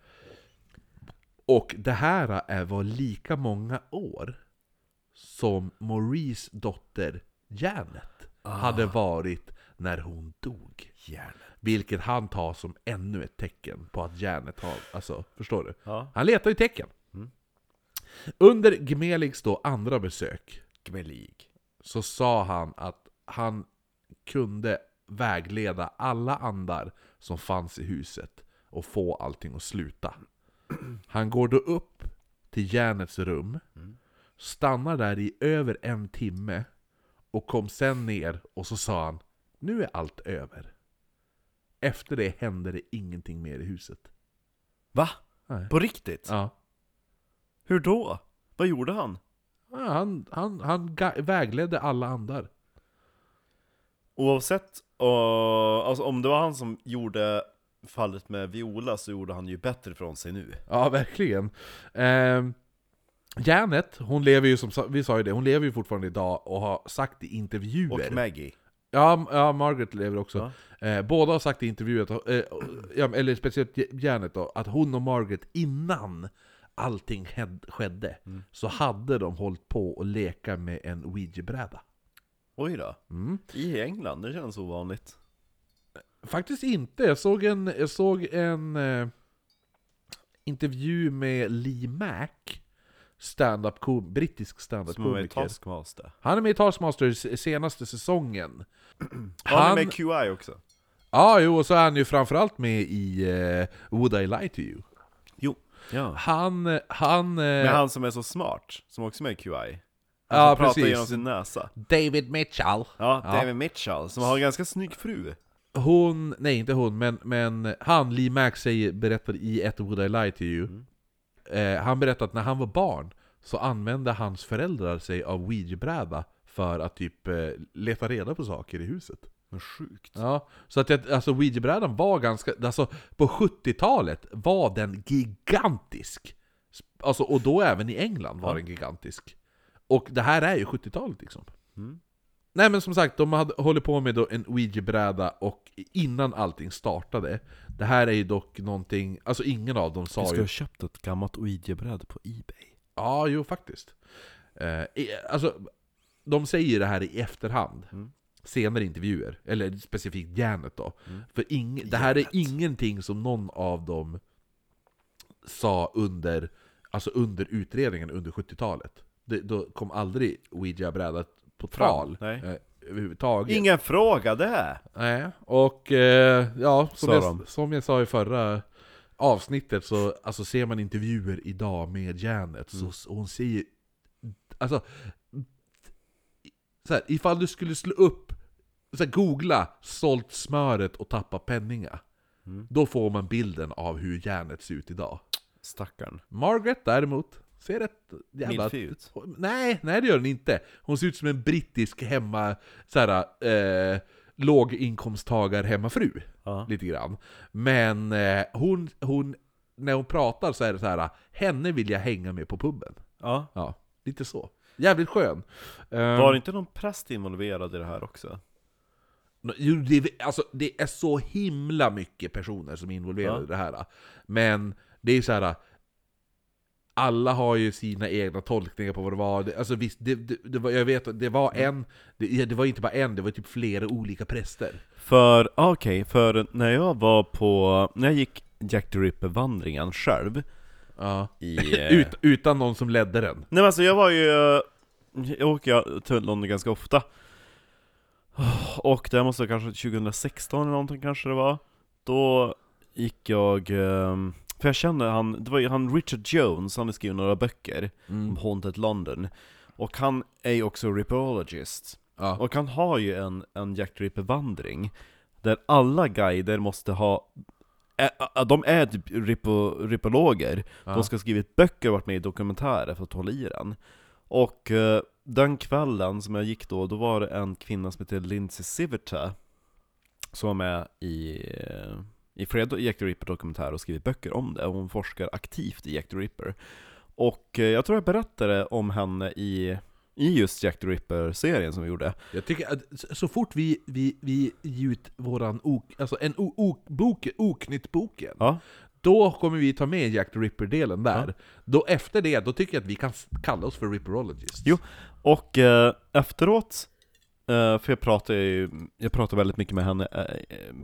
och det här är, var lika många år som Maurice dotter Janet hade varit när hon dog. Järn Vilket han tar som ännu ett tecken på att Janet har... Alltså, förstår du? Ja, Han letar ju tecken. Mm. Under Gmeligs då andra besök Gmelig så sa han att han kunde vägleda alla andar som fanns i huset och få allting att sluta. Han går då upp till järnets rum, stannar där i över en timme och kom sen ner och så sa han Nu är allt över. Efter det hände det ingenting mer i huset. Va? Nej. På riktigt? Ja. Hur då? Vad gjorde han? Ja, han, han, han vägledde alla andar. Oavsett, och, alltså om det var han som gjorde fallet med Viola så gjorde han ju bättre från sig nu. Ja, verkligen. Eh, Janet, hon lever ju som vi sa ju det, hon lever ju fortfarande idag och har sagt i intervjuer Och Maggie. Ja, ja, Margaret lever också. Eh, båda har sagt i intervjuer, att, eh, ja, eller speciellt Janet då, att hon och Margaret innan allting skedde, så hade de hållit på att leka med en ouija-bräda. Oj då. Mm. I England, det känns ovanligt. Faktiskt inte. Jag såg en, jag såg en eh, intervju med Lee Mack, stand-up kom- brittisk Som var med i stand-up-komiker. Taskmaster. Han är med i Taskmasters senaste säsongen. Han är med QI också. Ja, jo, och så är han ju framförallt med i eh, Would I Lie To You. Jo. Ja. Han, han... eh, Men han som är så smart, som också är med i QI. Han Ja, som pratar precis. genom sin näsa. David Mitchell. Ja, David Mitchell, som har en ganska snygg fru. Hon, nej inte hon, men, men han, Lee Mack, säger, berättar i ett Would I Lie To You. Eh, han berättar att när han var barn så använde hans föräldrar sig av ouija-bräda för att typ eh, leta reda på saker i huset. Men sjukt. Ja, så att jag, alltså ouija-brädan var ganska, alltså på 70-talet var den gigantisk. Alltså, och då även i England var den gigantisk. Och det här är ju 70-talet liksom. Mm. Nej men som sagt, de hade hållit på med en ouija-bräda och innan allting startade Det här är ju dock någonting, alltså ingen av dem sa ska ju ha köpt ett gammalt ouija-bräde på Ebay. Ja, jo faktiskt. Eh, alltså, de säger det här i efterhand. Mm. Senare intervjuer, eller specifikt Janet då. Mm. För ing, det här är ingenting som någon av dem sa under, alltså under utredningen under 70-talet. Det, då kom aldrig Ouija-bräda på tal nej. eh, överhuvudtaget. Ingen fråga det! Nej, och eh, ja, som jag, som jag sa i förra avsnittet så alltså, ser man intervjuer idag med Janet Mm. så hon säger... Alltså... Så här, ifall du skulle slå upp, så här, googla 'sålt smöret och tappa penninga' Mm. Då får man bilden av hur Janet ser ut idag. Stackarn. Margaret däremot ser rätt jävla... Milfig ut. Nej, nej det gör hon inte. Hon ser ut som en brittisk hemma... Såhär, eh, låginkomsttagar hemmafru. Ja. Lite grann. Men eh, hon, hon... När hon pratar så är det så här. henne vill jag hänga med på puben. ja. Ja, lite så. Jävligt skön. Ehm, Var det inte någon präst involverad i det här också? Jo, det, alltså, det är så himla mycket personer som är involverade Ja. i det här. Men det är så här. Alla har ju sina egna tolkningar på vad det var. Alltså visst, det, det, det var, jag vet att det var en, det, det var inte bara en, det var typ flera olika präster. För, ah, okej, för när jag var på, när jag gick Jack the Ripper-vandringen själv Ja. i... [LAUGHS] eh, Ut, utan någon som ledde den. Nej men alltså jag var ju, jag åker ju till London ganska ofta [SIGHS] Och det måste vara kanske 2016 eller någonting kanske det var Då gick jag, ehm, för jag känner han, det var ju han Richard Jones, han har skrivit några böcker om Haunted London Och han är ju också ripperologist Ja. Och han har ju en, en Jack Ripper-vandring Där alla guider måste ha ä- de är typ ripo, ripologer, de ska ha skrivit böcker och varit med i dokumentärer för att hålla i den. Och eh, den kvällen som jag gick då, då var det en kvinna som heter Lindsay Civerta Som var med i, eh, i flera Jack the Ripper-dokumentärer och skrivit böcker om det, och hon forskar aktivt i Jack the Ripper. Och eh, jag tror jag berättade om henne i, i just Jack the Ripper-serien som vi gjorde Jag tycker att så- fort vi, vi, vi ger ut våran ok, alltså en o- ok, bok, Oknytt-boken, Ja, då kommer vi ta med Jack the Ripper-delen där. Då efter det, då tycker jag att vi kan kalla oss för Ripperologists. Jo. Och eh, efteråt, eh, för jag pratade ju, jag pratade väldigt mycket med henne eh, eh,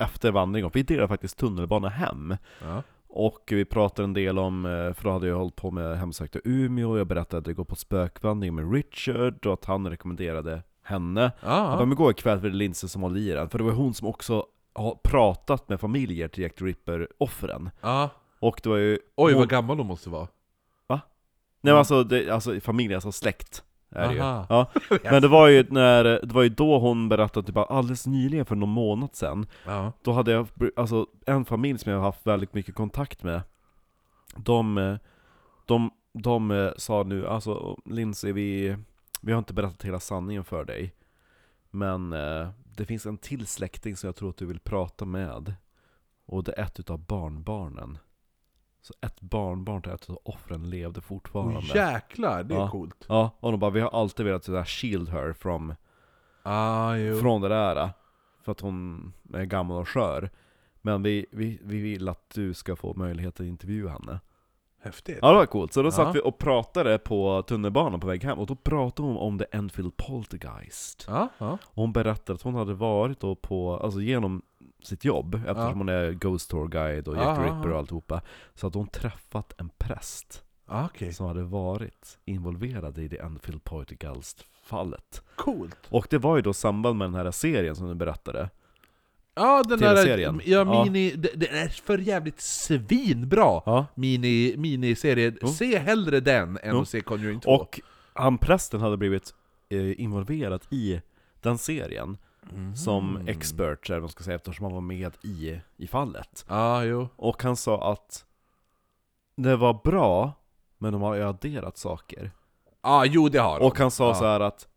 efter vandringen, vi delade faktiskt tunnelbana hem. Ja. Och vi pratade en del om, eh, för då hade jag hållit på med hemsökta Umeå, jag berättade att jag går på spökvandring med Richard, och att han rekommenderade henne. Jag ja. bara, men gå ikväll för det är Lindsay som håller i den, för det var hon som också har pratat med familjer till Jack the Ripper-offren. ja. Och det var ju... Oj, hon- vad gammal de måste vara. Nej men alltså, det, alltså familj, alltså släkt är det ju. Aha. Ja. [LAUGHS] Men det var ju när, det var ju då hon berättade typ alldeles nyligen för någon månad sedan Ja. Då hade jag, alltså en familj som jag har haft väldigt mycket kontakt med De, eh, de de eh, sa nu, alltså Lindsay, vi, vi har inte berättat hela sanningen för dig. Men eh, det finns en till släkting som jag tror att du vill prata med. Och det är ett utav barnbarnen. Så ett barnbarn till ett utav offren levde fortfarande. Åh jäklar, det är Ja. coolt. Ja, och de bara 'Vi har alltid velat sådär shield her from, Ah, från det där' För att hon är gammal och skör Men vi, vi, vi vill att du ska få möjlighet att intervjua henne Häftigt. Ja det var coolt, så då satt vi och pratade på tunnelbanan på väg hem Och då pratade hon om The Enfield Poltergeist Ja, ja. Och hon berättade att hon hade varit då på, alltså genom sitt jobb Eftersom Ja. hon är Ghost Tour Guide och Jack Ja, the ja, Ripper ja. och alltihopa Så hade hon träffat en präst Ah, Okej, som hade varit involverad i The Enfield Poltergeist-fallet coolt. Och det var ju då samband med den här serien som du berättade Ja, den där... TV-serien. Ja, Ja. mini... det- Den är för jävligt svinbra! Ja. Mini, miniserie. Jo. Se hellre den än Jo. att se Conjuring 2. Och han prästen hade blivit eh, involverad i den serien Mhm. Som expert, eller vad man ska säga, eftersom han var med i, i fallet Ja, jo. Och han sa att det var bra, men de har ju adderat saker Ja, jo det har de. Och han sa ja. så här att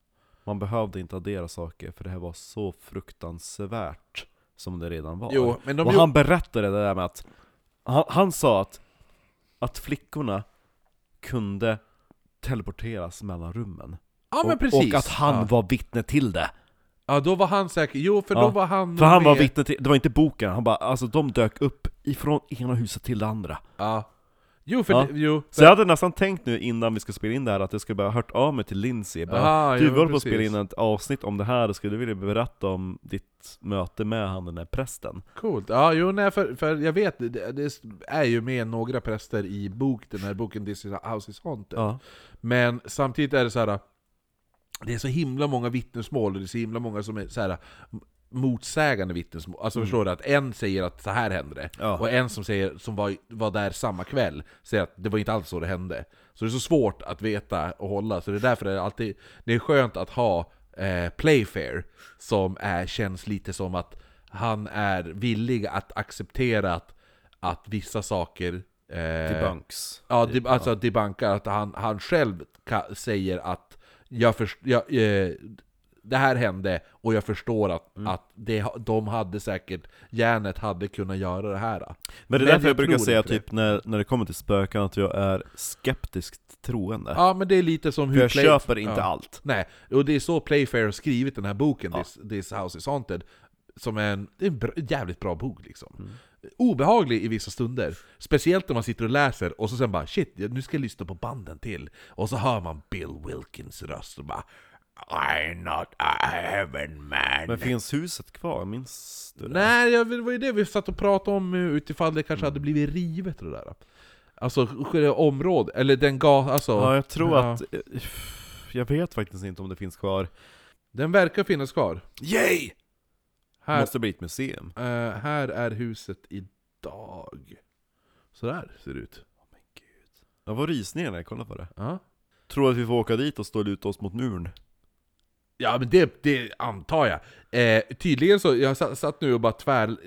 man behövde inte addera saker, för det här var så fruktansvärt som det redan var Jo, men de Och gjo- han berättade det där med att Han, han sa att Att flickorna kunde teleporteras mellan rummen Ja men och, precis! och att han ja. var vittne till det Ja, då var han säker. Jo, för Ja, då var han För han var med- vittne till, det var inte boken, han bara alltså de dök upp ifrån ena huset till det andra Ja. Jo, för... Ja. Det, jo, Så jag hade nästan tänkt nu innan vi ska spela in det här att jag skulle bara hört av mig till Lindsay bara, Aha, Du håller på att spela in ett avsnitt om det här, skulle du vilja berätta om ditt möte med han den där prästen? Coolt. Ja, jo, nej, för, för jag vet, det, det är ju med några präster i bok, den här boken This is House is Haunted. Ja, Men samtidigt är det så här. Det är så himla många vittnesmål, och det är så himla många som är så här motsägande vittnesmål. Alltså förstår du? Att en säger att så här hände det, Ja. och en som, säger, som var, var där samma kväll säger att det var inte alls så det hände. Så det är så svårt att veta och hålla, så det är därför det är alltid det är skönt att ha eh, Playfair, som är, känns lite som att han är villig att acceptera att, att vissa saker eh, debunks Ja, de, alltså debankar att han, han själv säger att jag först, jag, eh, det här hände och jag förstår att, Mm. att det, de hade säkert, järnet hade kunnat göra det här. Men det är Men därför jag brukar säga typ när, när det kommer till spöken att jag är skeptiskt troende Ja men det är lite som För hur jag Play- köper inte ja. allt Nej, och det är så Playfair har skrivit den här boken, Ja. This, This House is Haunted Som är en, en jävligt bra bok liksom Mm. Obehaglig i vissa stunder Speciellt när man sitter och läser och så sen bara shit, nu ska jag lyssna på banden till Och så hör man Bill Wilkins röst och bara I'm not a heaven man Men finns huset kvar? Minns du det? Nej, jag- det var ju det vi satt och pratade om eh, utifall det kanske Mm. hade blivit rivet och det där Alltså själva området, eller den gatan, alltså Ja, jag tror ja. att... eh, Jag vet faktiskt inte om det finns kvar Den verkar finnas kvar Yay! Här, Måste bli ett museum Eh, här är huset idag. Så där ser det ut. Jag var rysningar när jag kollade på det Ja, Tror att vi får åka dit och stå och luta oss mot muren ja men det, det antar jag. Eh, tydligen så, jag satt, satt nu och bara tvär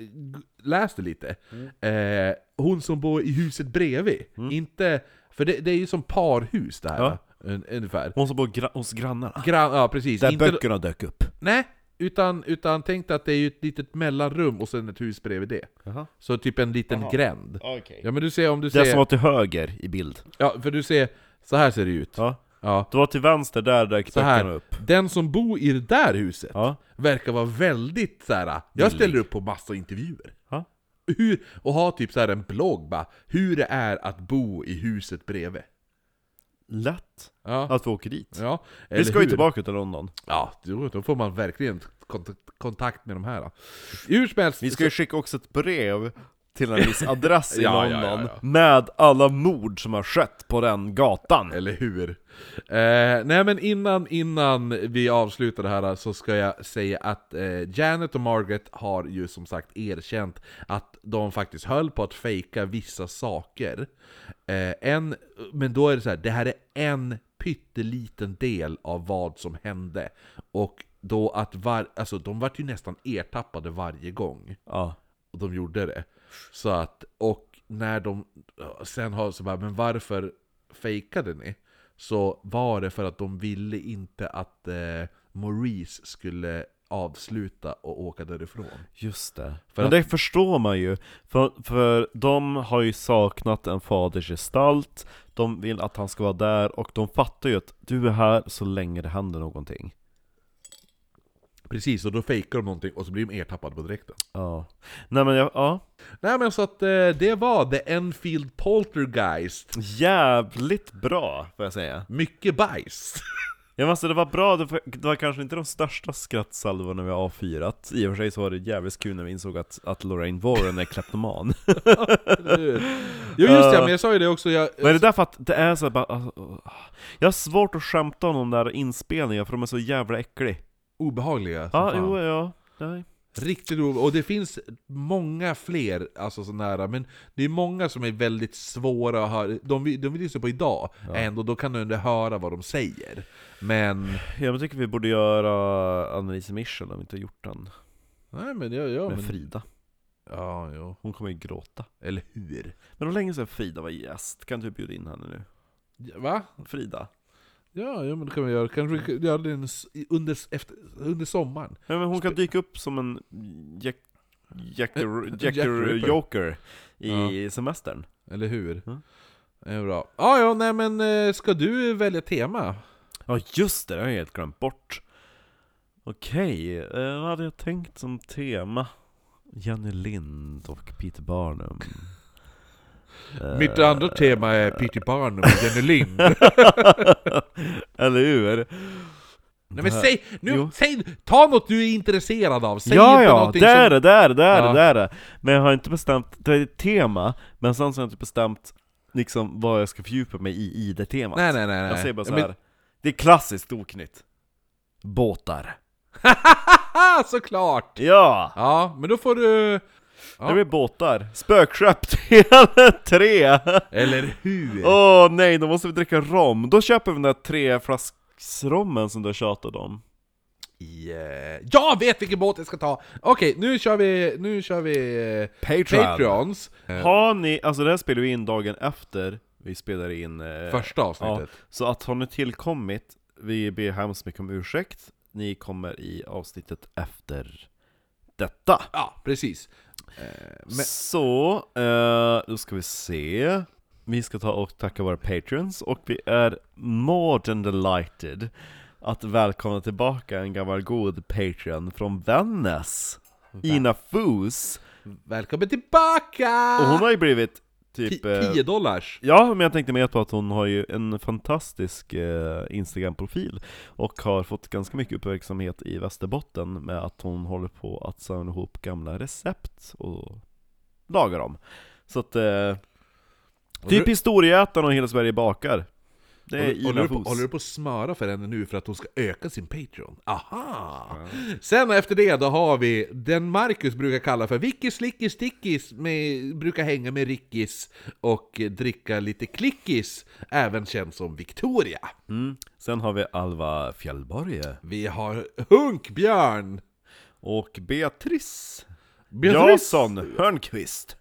läste lite. Eh, hon som bor i huset bredvid, inte... För det, det är ju som parhus det här, Ja. un, ungefär. Hon som bor gra- hos grannarna Gran, ja precis. Där Inte, böckerna dök upp nej, utan, utan tänk dig att det är ett litet mellanrum och sen ett hus bredvid det. Jaha. Så typ en liten gränd. Okay. Ja men du ser om du Det som ser... var till höger i bild Ja, för du ser, så här ser det ut. Ja Ja. Det var till vänster, där dök Så här, upp den som bor i det där huset Ja verkar vara väldigt så här. jag ställer upp på massa intervjuer. Ja. Hur, och har typ så här en blogg bara, hur det är att bo i huset bredvid. Lätt Ja, att vi åker dit ja. Vi ska ju hur? tillbaka till London Ja, då får man verkligen kont- kontakt med de här. Hur som helst, Vi ska ju skicka också ett brev till en viss adress i [LAUGHS] Ja, London ja, ja. Med alla mord som har skett på den gatan Eller hur? Eh, nej men innan, innan vi avslutar det här så ska jag säga att eh, Janet och Margaret har ju som sagt erkänt att de faktiskt höll på att fejka vissa saker. Eh, en, men då är det så här, det här är en pytteliten del av vad som hände. Och då att var, alltså de vart ju nästan ertappade varje gång. Ja Och de gjorde det. Så att, och när de sen har så bara, men varför fejkade ni, så var det för att de ville inte att eh, Maurice skulle avsluta och åka därifrån. Just det. För Men att- det förstår man ju, för, för de har ju saknat en faders gestalt, de vill att han ska vara där, och de fattar ju att du är här så länge det händer någonting. Precis, och då fejkar de någonting och så blir de ertappade på direkten. Ja. Nej men jag, ja. Nej men så att eh, det var The Enfield Poltergeist. Jävligt bra, får jag säga. Mycket bajs. [LAUGHS] Ja men alltså det var bra, det var, det var kanske inte de största skrattsalvorna vi har avfyrat I och för sig så var det jävligt kul när vi insåg att, att Lorraine Warren är kleptoman [LAUGHS] jo just det, men jag sa ju det också, jag... Men är det därför att det är så bara, alltså, Jag har svårt att skämta om de där inspelningarna för de är så jävla äckliga obehagliga Ja, fan. jo, ja, nej Riktigt roligt, och det finns många fler, alltså så nära, men det är många som är väldigt svåra att höra, de, vi- de vi lyssnar på idag, ändå, då kan du ändå höra vad de säger. Men, Jag tycker vi borde göra Annelise Mission om vi inte har gjort den nej men ja, ja Med men, Frida ja, jo. Hon kommer ju gråta Eller hur? Men det var länge sedan Frida var gäst, kan du bjuda in henne nu? Va? Frida? Ja, ja men det kan vi göra, kanske vi kan göra det under, efter, under sommaren. Ja, men hon kan dyka upp som en Jack, Jacker, Jack Jacker Ripper. Joker i semestern Eller hur? Ja. Det är bra. Ja, ja, nej men eh, ska du välja tema? Ja just det, det har jag helt glömt bort Okej, eh, vad hade jag tänkt som tema? Jenny Lind och Peter Barnum Eh, Mitt andra tema är Peter Barnum och Jenny Lind. [LAUGHS] Eller hur? Nej men säg, nu, Jo. säg, ta något du är intresserad av, säg ja inte ja, någonting det är som... det, det är det, det är Ja. det, det är det Men jag har inte bestämt, det är ett tema Men sen så har jag inte bestämt liksom vad jag ska fördjupa mig i, i det temat Nej nej nej nej. Jag säger bara så men- här. Det är klassiskt oknytt Båtar [LAUGHS] såklart! Ja! Ja, men då får du... Ja. Det blir båtar, spökskepp till [LAUGHS] tre! Eller hur? Åh nej, då måste vi dricka rom. Då köper vi den där treflasksrommen som du har tjatat om. I, eh, jag vet vilken båt jag ska ta! Okej, nu kör vi, nu kör vi eh, Patreon. Patreons. Eh, Har ni, alltså det här spelar vi in dagen efter vi spelar in eh, första avsnittet. Så att har ni tillkommit, vi ber hemskt mycket om ursäkt. Ni kommer i avsnittet efter detta. Ja, precis. Eh, men, Så, eh, då ska vi se. Vi ska ta och tacka våra patrons och vi är more than delighted att välkomna tillbaka en gammal god patron från Vännäs. Ina Foos. välkommen tillbaka! Och hon har ju blivit typ... eh, 10 dollars. Ja, men jag tänkte mer på att hon har ju en fantastisk eh, Instagram-profil och har fått ganska mycket uppmärksamhet i Västerbotten med att hon håller på att samla ihop gamla recept och laga dem. Så att, eh, typ historieätarna och Hela Sverige bakar. Det är Håller, du på, håller du på att smöra för henne nu för att hon ska öka sin Patreon? Aha! Sen efter det då har vi den Marcus brukar kalla för Vickis Slickis Stickis, med, brukar hänga med Rickis och dricka lite klickis, även känd som Victoria. Mm. Sen har vi Alva Fjällborge Vi har Hunkbjörn! och Beatrice Beatrice. Jason Hörnqvist.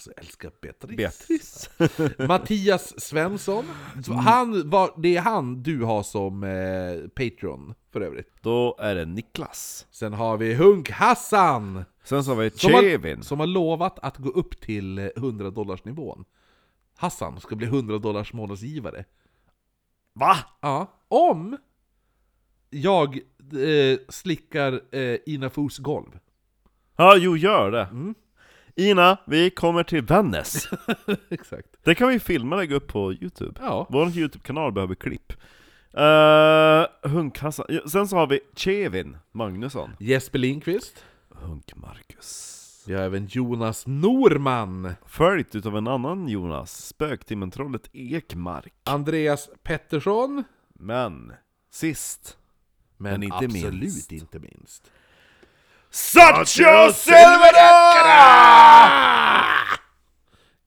Alltså jag älskar Beatrice. Beatrice. [LAUGHS] Mattias Svensson. Så Han var, det är han du har som eh, Patreon för övrigt. Då är det Niklas. Sen har vi Hunk-Hassan! Sen så har vi Som har, som har lovat att gå upp till eh, 100 dollars nivån. Hassan ska bli 100 dollars månadsgivare. Va? Ja, om jag eh, slickar eh, Ina Fos golv. Ja, jo gör det. Mm. Ina, vi kommer till Vännäs. [LAUGHS] Exakt. Det kan vi filma och lägga upp på Youtube. Ja. Vår Youtube-kanal behöver klipp. Uh, Hunkhassan. Ja, Sen så har vi Chevin Magnusson. Jesper Lindqvist. Hunk Marcus. Vi har även Jonas Norman. Följt utav en annan Jonas, Spöktimmen-trollet Ekmark. Andreas Pettersson. Men, sist, Men, Men inte absolut minst. inte minst. Satcho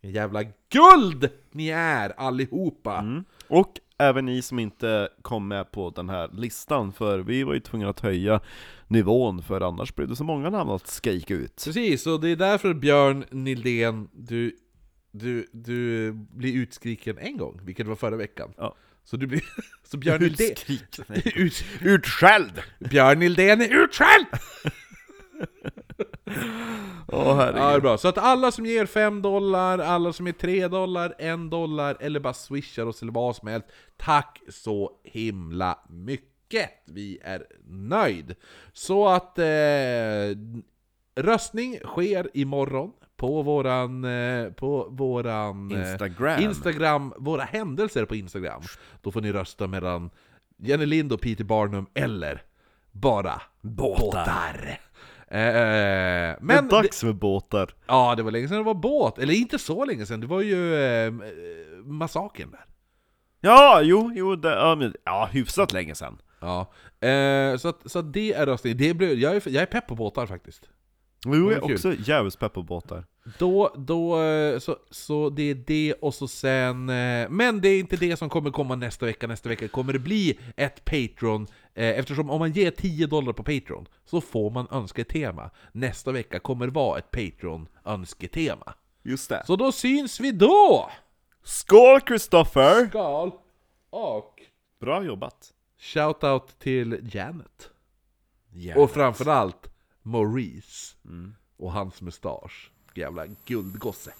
En jävla guld ni är allihopa! Mm. Och även ni som inte kom med på den här listan, för vi var ju tvungna att höja nivån, för annars blev det så många namn att skrika ut. Precis, och det är därför Björn Nildén, du du, du blir utskriken en gång, vilket var förra veckan. Ja. Så du blir... Så Björn [LAUGHS] Hildén... Utskriken. [LAUGHS] Ut, Utskälld! Björn Hildén är utskälld! [LAUGHS] Åh herregud. Ja, det är bra. Så att alla som ger 5 dollar, alla som ger 3 dollar, 1 dollar eller bara swishar oss eller vad som helst. Tack så himla mycket! Vi är nöjd. Så att eh, röstning sker imorgon på våran, eh, på våran eh, Instagram. Instagram, våra händelser på Instagram. Då får ni rösta mellan Jenny Lind och Peter Barnum eller bara båtar. Eh, Det är men dags för båtar. Ja, det var länge sedan det var båt. Eller inte så länge sedan, det var ju eh, eh, massakern där. Ja, jo, jo, det, ja, men, ja, hyfsat länge sedan. Ja. Eh, så, att, så att det är röstningen. Det blir, jag, är, jag är pepp på båtar faktiskt. Jo, jag är också jävligt pepp på båtar. Då, då, eh, så, så det är det och så sen... eh, Men det är inte det som kommer komma nästa vecka. Nästa vecka kommer det bli ett Patreon. Eh, Eftersom om man ger 10 dollar på Patreon så får man önsketema. Nästa vecka kommer vara ett Patreon-önsketema. Just det. Så då syns vi då! Skål Kristoffer! Skal och Bra jobbat. shoutout till Janet. Janet. Och framförallt Maurice. Och hans mustasch. Jävla guldgosse.